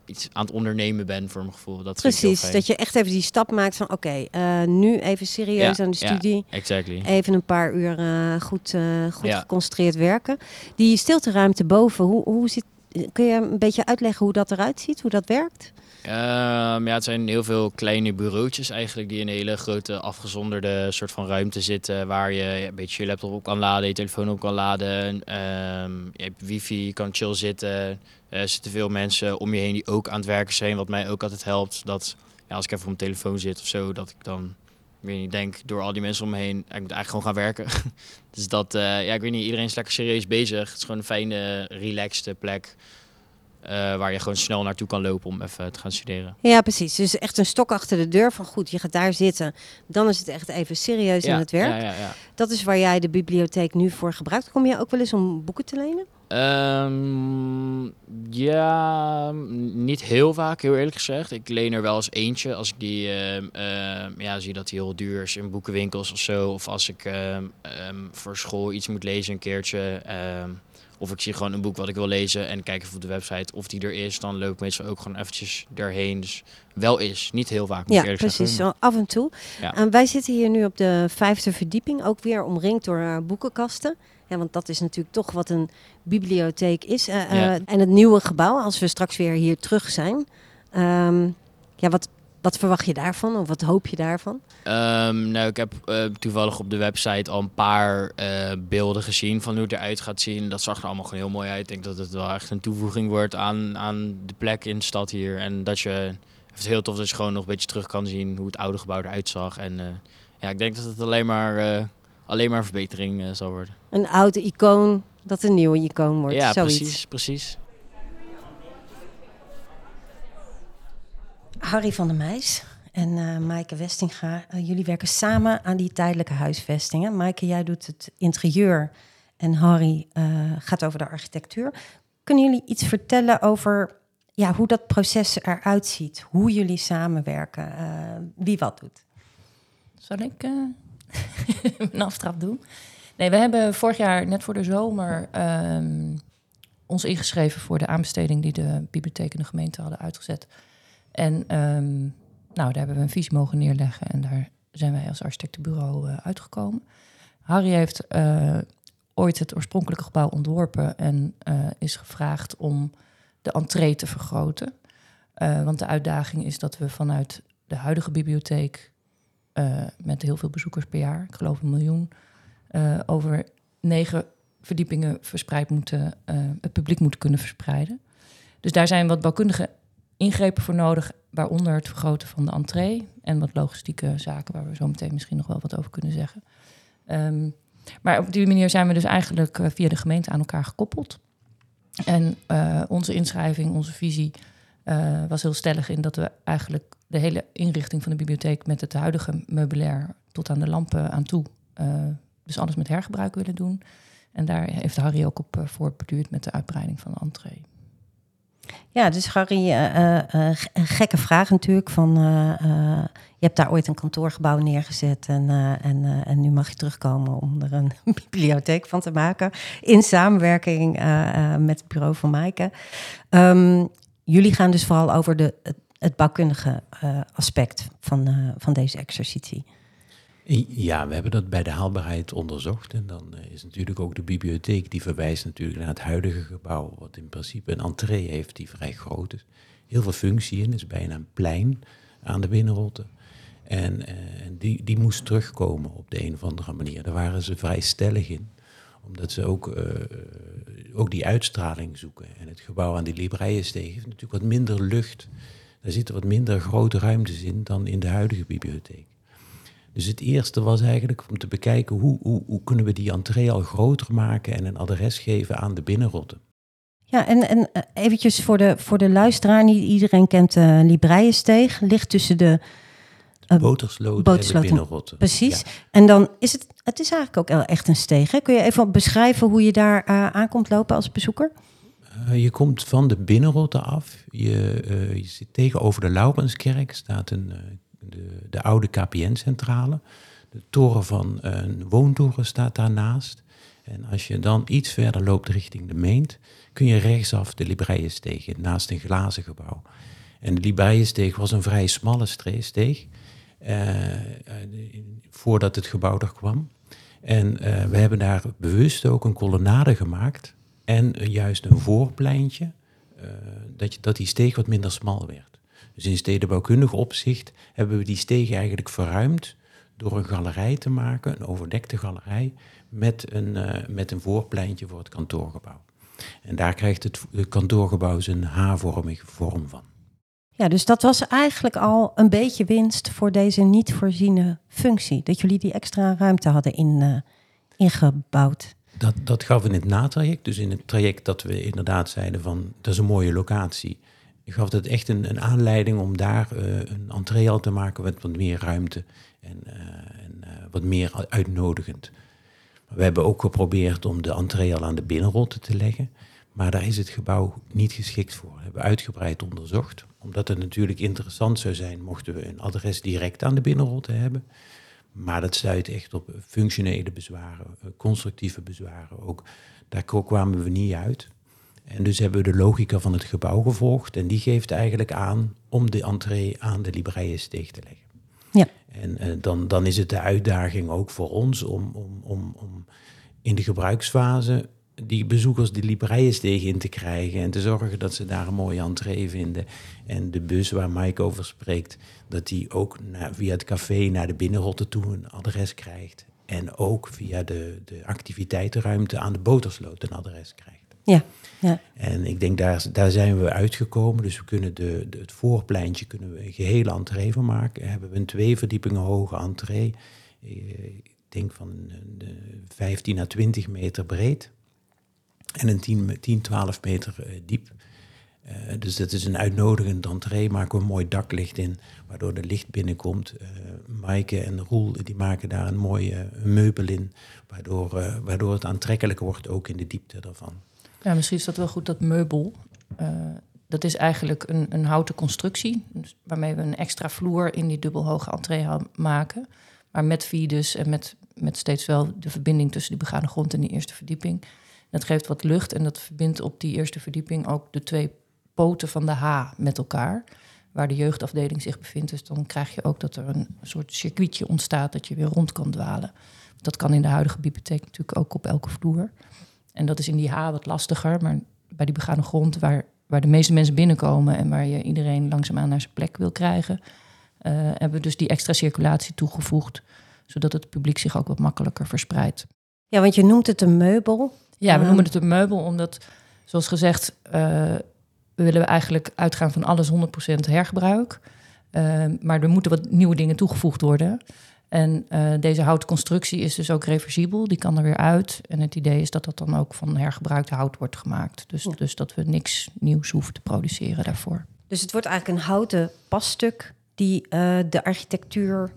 iets aan het ondernemen ben voor mijn gevoel. Dat Precies, dat je echt even die stap maakt van oké, eh, nu even serieus Ja, aan de ja. studie. Exactly. Even een paar uur eh, goed, eh, goed Ja. geconcentreerd werken. Die stilteruimte boven, hoe, hoe zit, kun je een beetje uitleggen hoe dat eruit ziet, hoe dat werkt? Ehm, ja, het zijn heel veel kleine bureautjes eigenlijk die in een hele grote afgezonderde soort van ruimte zitten. Waar je ja, een beetje je laptop op kan laden, je telefoon op kan laden. Ehm, je hebt wifi, je kan chill zitten. Er zitten veel mensen om je heen die ook aan het werken zijn. Wat mij ook altijd helpt. Dat ja, als ik even op mijn telefoon zit of zo, dat ik dan ik weet niet, denk door al die mensen om me heen, ik moet eigenlijk gewoon gaan werken. dus dat, eh, ja, ik weet niet, iedereen is lekker serieus bezig. Het is gewoon een fijne, relaxed plek. eh, waar je gewoon snel naartoe kan lopen om even te gaan studeren. Ja, precies. Dus echt een stok achter de deur van goed, je gaat daar zitten. Dan is het echt even serieus aan het werk. Ja, ja, ja. Dat is waar jij de bibliotheek nu voor gebruikt. Kom je ook wel eens om boeken te lenen? Ehm, Ja, niet heel vaak, heel eerlijk gezegd. Ik leen er wel eens eentje als ik die ehm, ehm, ja, zie dat die heel duur is in boekenwinkels of zo. Of als ik voor school iets moet lezen een keertje. of ik zie gewoon een boek wat ik wil lezen en kijk even op de website of die er is. Dan loop ik meestal ook gewoon eventjes erheen. Dus wel is, niet heel vaak moet Ja, eerlijk precies. zeggen. Zo af en toe. Ja. En wij zitten hier nu op de vijfde verdieping, ook weer omringd door eh, boekenkasten. Ja, want dat is natuurlijk toch wat een bibliotheek is. Eh, eh, Ja. En het nieuwe gebouw, als we straks weer hier terug zijn. Ehm, ja, wat, wat verwacht je daarvan? Of wat hoop je daarvan? Ehm, nou, ik heb eh, toevallig op de website al een paar beelden gezien van hoe het eruit gaat zien. Dat zag er allemaal gewoon heel mooi uit. Ik denk dat het wel echt een toevoeging wordt aan, aan de plek in de stad hier. En dat je, het is heel tof dat je gewoon nog een beetje terug kan zien hoe het oude gebouw eruit zag. En ja, ik denk dat het alleen maar, alleen maar een verbetering zal worden. Een oude icoon dat een nieuwe icoon wordt. ja, zoiets. precies, precies. Harry van der Meijs en eh Maaike Westinga, eh, jullie werken samen aan die tijdelijke huisvestingen. Maaike, jij doet het interieur en Harry eh, gaat over de architectuur. Kunnen jullie iets vertellen over ja, hoe dat proces eruit ziet? Hoe jullie samenwerken? eh, wie wat doet? Zal ik eh, een aftrap doen? Nee, we hebben vorig jaar, net voor de zomer, ehm, ons ingeschreven voor de aanbesteding die de bibliotheek en de gemeente hadden uitgezet. En ehm, nou, daar hebben we een visie mogen neerleggen en daar zijn wij als architectenbureau eh, uitgekomen. Harry heeft eh, ooit het oorspronkelijke gebouw ontworpen en eh, is gevraagd om de entree te vergroten. Want de uitdaging is dat we vanuit de huidige bibliotheek met heel veel bezoekers per jaar, ik geloof een miljoen, eh, over negen verdiepingen verspreid moeten, eh, het publiek moeten kunnen verspreiden. Dus daar zijn wat bouwkundige ingrepen voor nodig, waaronder het vergroten van de entree en wat logistieke zaken, waar we zo meteen misschien nog wel wat over kunnen zeggen. Ehm, maar op die manier zijn we dus eigenlijk eh, via de gemeente aan elkaar gekoppeld. En onze inschrijving, onze visie was heel stellig in dat we eigenlijk de hele inrichting van de bibliotheek met het huidige meubilair tot aan de lampen aan toe, eh, dus alles met hergebruik willen doen. En daar heeft Harry ook op uh, voortborduurd met de uitbreiding van de entree. Ja, dus Harry, uh, een gekke vraag natuurlijk. Van, je hebt daar ooit een kantoorgebouw neergezet en, en, en nu mag je terugkomen om er een bibliotheek van te maken. In samenwerking met het bureau van Maaike. Um, jullie gaan dus vooral over de, het, het bouwkundige aspect van, van deze exercitie. Ja, we hebben dat bij de haalbaarheid onderzocht. En dan is natuurlijk ook de bibliotheek, die verwijst natuurlijk naar het huidige gebouw, wat in principe een entree heeft die vrij groot is. Heel veel functie in, is bijna een plein aan de binnenrotte. En uh, die, die moest terugkomen op de een of andere manier. Daar waren ze vrij stellig in, omdat ze ook, uh, ook die uitstraling zoeken. En het gebouw aan die Libreiensteeg heeft natuurlijk wat minder lucht. Daar zitten wat minder grote ruimtes in dan in de huidige bibliotheek. Dus het eerste was eigenlijk om te bekijken hoe, hoe, hoe kunnen we die entree al groter maken en een adres geven aan de binnenrotte. Ja, en, en eventjes voor de, voor de luisteraar, niet iedereen kent de uh, Libreiensteeg, ligt tussen de uh, Botersloot, Botersloot en de binnenrotte. Precies. Ja. En dan is het, het is eigenlijk ook echt een steeg. Hè? Kun je even beschrijven hoe je daar uh, aankomt lopen als bezoeker? Uh, je komt van de binnenrotte af. Je, uh, je zit tegenover de Laurenskerk, staat een uh, de, de oude KPN-centrale. De toren van een woontoren staat daarnaast. En als je dan iets verder loopt richting de Meent, kun je rechtsaf de Libreiensteeg naast een glazen gebouw. En de Libreiensteeg was een vrij smalle steeg, uh, voordat het gebouw er kwam. En uh, we hebben daar bewust ook een kolonnade gemaakt en uh, juist een voorpleintje, uh, dat, je, dat die steeg wat minder smal werd. Dus in stedenbouwkundig opzicht hebben we die steeg eigenlijk verruimd door een galerij te maken, een overdekte galerij, met een, uh, met een voorpleintje voor het kantoorgebouw. En daar krijgt het, het kantoorgebouw zijn H-vormige vorm van. Ja, dus dat was eigenlijk al een beetje winst voor deze niet voorziene functie. Dat jullie die extra ruimte hadden in, uh, ingebouwd. Dat, dat gaf in het natraject. Dus in het traject dat we inderdaad zeiden van, dat is een mooie locatie gaf het echt een, een aanleiding om daar uh, een entree al te maken met wat meer ruimte en, uh, en uh, wat meer uitnodigend. We hebben ook geprobeerd om de entree al aan de binnenrotte te leggen. Maar daar is het gebouw niet geschikt voor. Dat hebben we uitgebreid onderzocht. Omdat het natuurlijk interessant zou zijn mochten we een adres direct aan de binnenrotte hebben. Maar dat stuit echt op functionele bezwaren, eh, constructieve bezwaren ook. Daar kwamen we niet uit. En dus hebben we de logica van het gebouw gevolgd. En die geeft eigenlijk aan om de entree aan de Libreiensteeg te leggen. Ja. En uh, dan, dan is het de uitdaging ook voor ons om, om, om, om in de gebruiksfase die bezoekers de Libreiensteeg in te krijgen en te zorgen dat ze daar een mooie entree vinden. En de bus waar Mike over spreekt, dat die ook naar, via het café naar de binnenrotte toe een adres krijgt. En ook via de, de activiteitenruimte aan de botersloot een adres krijgt. Ja, ja. En ik denk daar, daar zijn we uitgekomen. Dus we kunnen de, de, het voorpleintje kunnen we een gehele entree van maken. Hebben we een twee verdiepingen hoge entree. Ik denk van 15 à 20 meter breed. En een 10, 10 12 meter uh, diep. Uh, dus dat is een uitnodigend entree. Maken we een mooi daklicht in, waardoor de licht binnenkomt. Uh, Maaike en Roel die maken daar een mooie meubel in, waardoor, waardoor het aantrekkelijk wordt ook in de diepte daarvan. Ja, misschien is dat wel goed, dat meubel. dat is eigenlijk een, een houten constructie, dus waarmee we een extra vloer in die dubbelhoge entree maken. Maar met vides en met, met steeds wel de verbinding tussen die begane grond en die eerste verdieping. Dat geeft wat lucht en dat verbindt op die eerste verdieping ook de twee poten van de H met elkaar. Waar de jeugdafdeling zich bevindt. Dus dan krijg je ook dat er een soort circuitje ontstaat dat je weer rond kan dwalen. Dat kan in de huidige bibliotheek natuurlijk ook op elke vloer. En dat is in die H wat lastiger, maar bij die begane grond, waar, waar de meeste mensen binnenkomen en waar je iedereen langzaamaan naar zijn plek wil krijgen, uh, hebben we dus die extra circulatie toegevoegd, zodat het publiek zich ook wat makkelijker verspreidt. Ja, want je noemt het een meubel. Ja, we noemen het een meubel omdat, zoals gezegd, uh, we willen eigenlijk uitgaan van alles 100% hergebruik. Uh, maar er moeten wat nieuwe dingen toegevoegd worden. En uh, deze houten constructie is dus ook reversibel, die kan er weer uit. En het idee is dat dat dan ook van hergebruikte hout wordt gemaakt. Dus, ja. dus dat we niks nieuws hoeven te produceren daarvoor. Dus het wordt eigenlijk een houten passtuk die de architectuur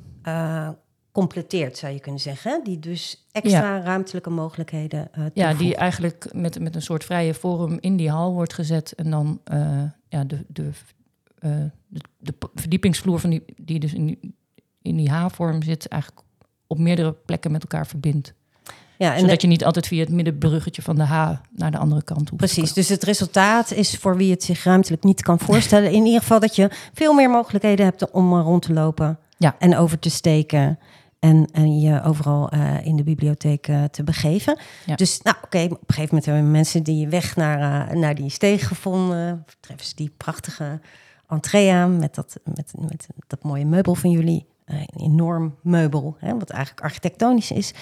completeert, zou je kunnen zeggen. Die dus extra ja. ruimtelijke mogelijkheden uh, Ja, die eigenlijk met, met een soort vrije vorm in die hal wordt gezet. En dan ja, de, de, de, de, verdiepingsvloer van die, die dus in die, in die H-vorm zit, eigenlijk op meerdere plekken met elkaar verbindt. Ja, en Zodat je niet altijd via het middenbruggetje van de H naar de andere kant hoeft. Precies, dus het resultaat is voor wie het zich ruimtelijk niet kan voorstellen... in ieder geval dat je veel meer mogelijkheden hebt om rond te lopen... Ja. en over te steken. En, en je overal uh, in de bibliotheek uh, te begeven. Ja. Dus nou, oké, okay, op een gegeven moment hebben mensen die weg naar, uh, naar die steeg gevonden. Treffen ze die prachtige entree aan met dat, met, met dat mooie meubel van jullie. Een enorm meubel, hè, wat eigenlijk architectonisch is.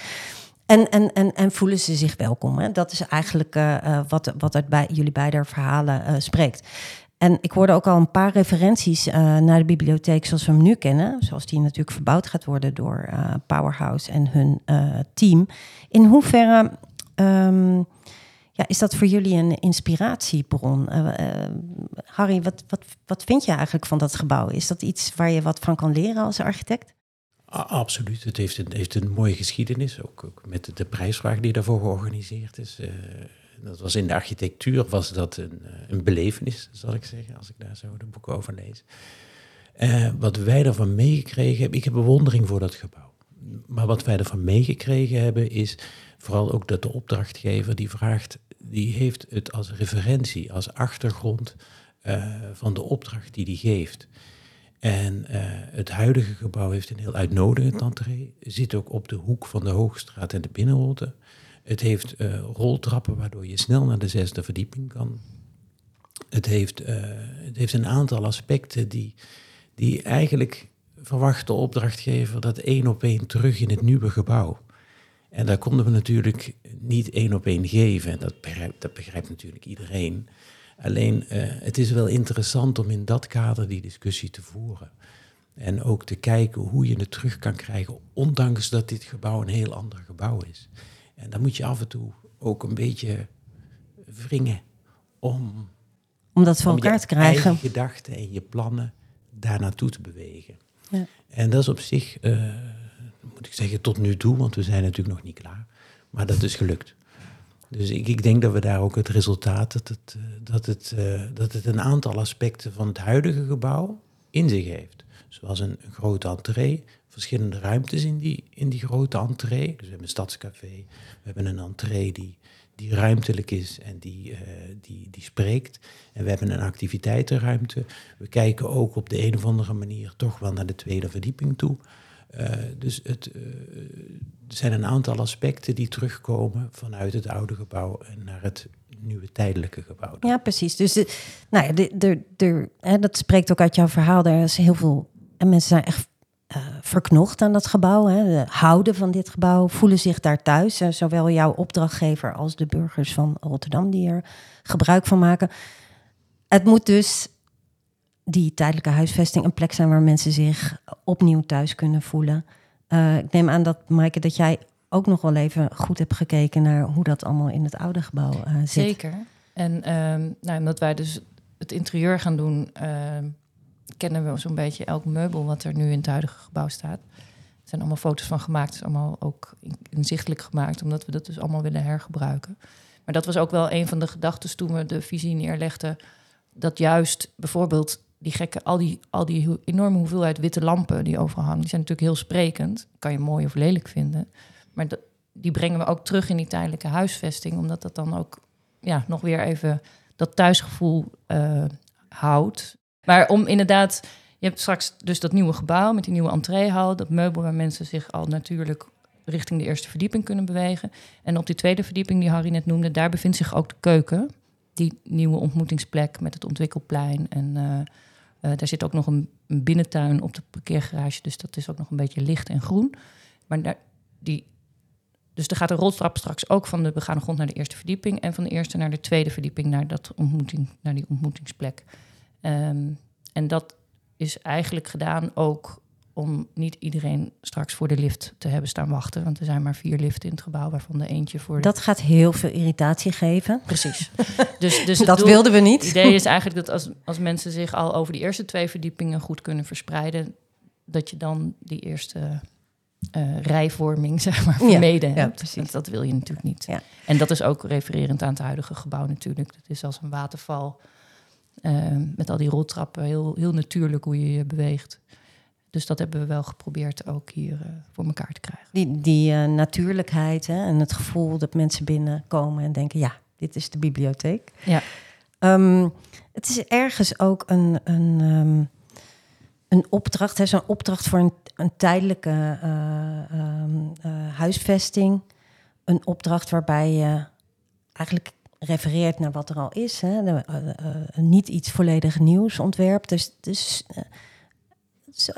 En, en, en, en voelen ze zich welkom. Hè? Dat is eigenlijk wat, wat uit bij jullie beide verhalen spreekt. En ik hoorde ook al een paar referenties naar de bibliotheek zoals we hem nu kennen. Zoals die natuurlijk verbouwd gaat worden door Powerhouse en hun team. In hoeverre um, ja, is dat voor jullie een inspiratiebron? Harry, wat, wat, wat vind je eigenlijk van dat gebouw? Is dat iets waar je wat van kan leren als architect? Absoluut. Het heeft een, heeft een mooie geschiedenis. Ook, met de prijsvraag die daarvoor georganiseerd is dat was in de architectuur was dat een, eh, een belevenis, zal ik zeggen, als ik daar zo de boeken over lees. Wat wij ervan meegekregen hebben, ik heb bewondering voor dat gebouw. Maar wat wij ervan meegekregen hebben, is vooral ook dat de opdrachtgever die vraagt, die heeft het als referentie, als achtergrond uh, van de opdracht die die geeft. En uh, het huidige gebouw heeft een heel uitnodigend entree, zit ook op de hoek van de Hoogstraat en de Binnenroute. Het heeft uh, roltrappen waardoor je snel naar de zesde verdieping kan. Het heeft, het heeft een aantal aspecten die, die eigenlijk verwacht de opdrachtgever dat één op één terug in het nieuwe gebouw. En daar konden we natuurlijk niet één op één geven. En dat begrijpt, dat begrijpt natuurlijk iedereen. Alleen uh, het is wel interessant om in dat kader die discussie te voeren. En ook te kijken hoe je het terug kan krijgen, ondanks dat dit gebouw een heel ander gebouw is. En dan moet je af en toe ook een beetje wringen om, om dat voor elkaar te krijgen. Je gedachten en je plannen daar naartoe te bewegen. Ja. En dat is op zich, uh, moet ik zeggen, tot nu toe, want we zijn natuurlijk nog niet klaar. Maar dat is gelukt. Dus ik, ik denk dat we daar ook het resultaat, dat het, eh, dat, het, eh, dat het een aantal aspecten van het huidige gebouw in zich heeft. Zoals een, grote entree, verschillende ruimtes in die, in die grote entree. Dus we hebben een stadscafé, we hebben een entree die, die ruimtelijk is en die, uh, die, die spreekt. En we hebben een activiteitenruimte. We kijken ook op de een of andere manier toch wel naar de tweede verdieping toe. Uh, dus het, uh, er zijn een aantal aspecten die terugkomen vanuit het oude gebouw en naar het nieuwe tijdelijke gebouw. Ja, precies. Dus de, nou ja, de, de, hè, dat spreekt ook uit jouw verhaal. Er is heel veel. En mensen zijn echt uh, verknocht aan dat gebouw. Hè, de houden van dit gebouw, voelen zich daar thuis. Zowel jouw opdrachtgever als de burgers van Rotterdam die er gebruik van maken. Het moet dus die tijdelijke huisvesting een plek zijn waar mensen zich opnieuw thuis kunnen voelen. Uh, ik neem aan dat, Maaike, dat jij ook nog wel even goed hebt gekeken naar hoe dat allemaal in het oude gebouw uh, zit. Zeker. En um, nou, omdat wij dus het interieur gaan doen, uh, kennen we zo'n beetje elk meubel wat er nu in het huidige gebouw staat. Er zijn allemaal foto's van gemaakt, het is allemaal ook inzichtelijk gemaakt, omdat we dat dus allemaal willen hergebruiken. Maar dat was ook wel een van de gedachten toen we de visie neerlegden, dat juist bijvoorbeeld die gekke, al die, al die enorme hoeveelheid witte lampen die overal hangen, die zijn natuurlijk heel sprekend. Kan je mooi of lelijk vinden. Maar die brengen we ook terug in die tijdelijke huisvesting, omdat dat dan ook ja, nog weer even dat thuisgevoel uh, houdt. Maar om inderdaad, je hebt straks dus dat nieuwe gebouw met die nieuwe entreehal, dat meubel waar mensen zich al natuurlijk richting de eerste verdieping kunnen bewegen. En op die tweede verdieping die Harry net noemde, daar bevindt zich ook de keuken. Die nieuwe ontmoetingsplek met het ontwikkelplein en uh, daar zit ook nog een, binnentuin op de parkeergarage, dus dat is ook nog een beetje licht en groen. Maar daar, die, dus er gaat een roltrap straks ook van de begane grond naar de eerste verdieping en van de eerste naar de tweede verdieping naar, dat ontmoeting, naar die ontmoetingsplek. Um, en dat is eigenlijk gedaan ook om niet iedereen straks voor de lift te hebben staan wachten. Want er zijn maar vier liften in het gebouw, waarvan de eentje voor... Dat gaat heel veel irritatie geven. Precies. dus, dus dat doel, wilden we niet. Het idee is eigenlijk dat als, als mensen zich al over die eerste twee verdiepingen goed kunnen verspreiden... dat je dan die eerste uh, rijvorming, zeg maar, vermeden ja, hebt. Precies. Dat wil je natuurlijk niet. Ja. En dat is ook refererend aan het huidige gebouw natuurlijk. Dat is als een waterval... Uh, met al die roltrappen, heel, heel natuurlijk hoe je je beweegt. Dus dat hebben we wel geprobeerd ook hier uh, voor elkaar te krijgen. Die, die uh, natuurlijkheid hè, en het gevoel dat mensen binnenkomen en denken: ja, dit is de bibliotheek. Ja. Um, het is ergens ook een, een, um, een opdracht, zo'n opdracht voor een, een tijdelijke uh, um, huisvesting. Een opdracht waarbij je eigenlijk refereert naar wat er al is. Hè? De, niet iets volledig nieuws ontwerpt. Dus. dus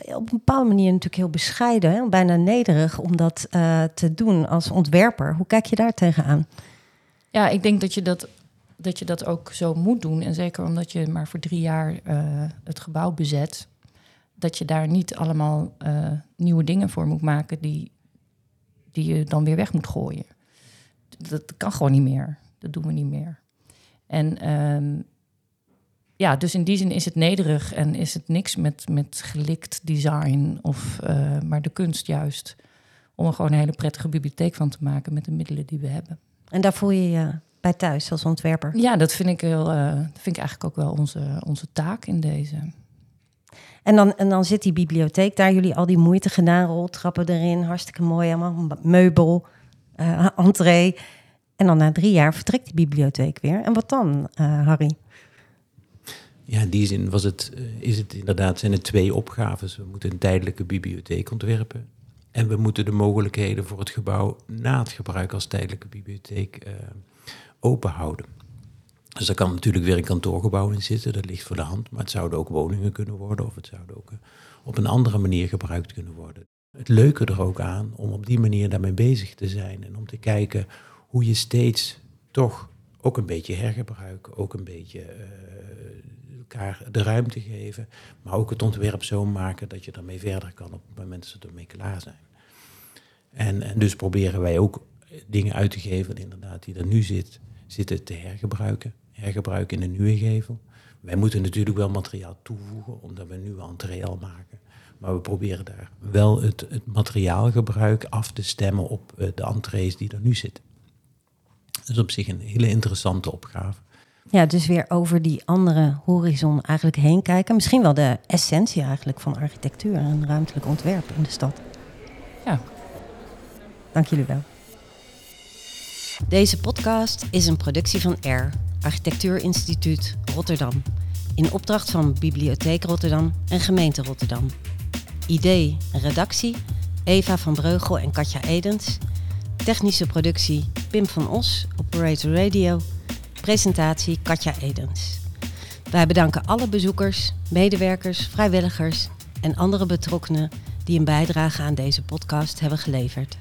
op een bepaalde manier natuurlijk heel bescheiden, hè? bijna nederig om dat uh, te doen als ontwerper. Hoe kijk je daar tegenaan? Ja, ik denk dat je dat, dat je dat ook zo moet doen. En zeker omdat je maar voor drie jaar uh, het gebouw bezet, dat je daar niet allemaal uh, nieuwe dingen voor moet maken die, die je dan weer weg moet gooien. Dat kan gewoon niet meer. Dat doen we niet meer. En um, ja, dus in die zin is het nederig en is het niks met, met gelikt design, of, uh, maar de kunst juist. Om er gewoon een hele prettige bibliotheek van te maken met de middelen die we hebben. En daar voel je je bij thuis als ontwerper? Ja, dat vind ik, heel, uh, vind ik eigenlijk ook wel onze, onze taak in deze. En dan, en dan zit die bibliotheek daar, jullie al die moeite gedaan, roltrappen erin, hartstikke mooi allemaal, meubel, uh, entree. En dan na drie jaar vertrekt die bibliotheek weer. En wat dan, Harry? Ja, in die zin was het, uh, is het inderdaad, zijn het twee opgaves. We moeten een tijdelijke bibliotheek ontwerpen. En we moeten de mogelijkheden voor het gebouw na het gebruik als tijdelijke bibliotheek uh, open houden. Dus daar kan natuurlijk weer een kantoorgebouw in zitten, dat ligt voor de hand. Maar het zouden ook woningen kunnen worden of het zouden ook uh, op een andere manier gebruikt kunnen worden. Het leuke er ook aan om op die manier daarmee bezig te zijn en om te kijken hoe je steeds toch ook een beetje hergebruik, ook een beetje elkaar de ruimte geven, maar ook het ontwerp zo maken dat je ermee verder kan op het moment dat ze ermee klaar zijn. En, dus proberen wij ook dingen uit te geven, inderdaad, die er nu zit, zitten te hergebruiken. Hergebruiken in een nieuwe gevel. Wij moeten natuurlijk wel materiaal toevoegen, omdat we een entree al maken. Maar we proberen daar wel het, het materiaalgebruik af te stemmen op uh, de entrees die er nu zitten. Dat is op zich een hele interessante opgave. Ja, dus weer over die andere horizon eigenlijk heen kijken. Misschien wel de essentie eigenlijk van architectuur en ruimtelijk ontwerp in de stad. Ja. Dank jullie wel. Deze podcast is een productie van R, Architectuurinstituut Rotterdam. In opdracht van Bibliotheek Rotterdam en Gemeente Rotterdam. Idee en redactie Eva van Breugel en Katja Edens. Technische productie Pim van Os, Operator Radio. Presentatie Katja Edens. Wij bedanken alle bezoekers, medewerkers, vrijwilligers en andere betrokkenen die een bijdrage aan deze podcast hebben geleverd.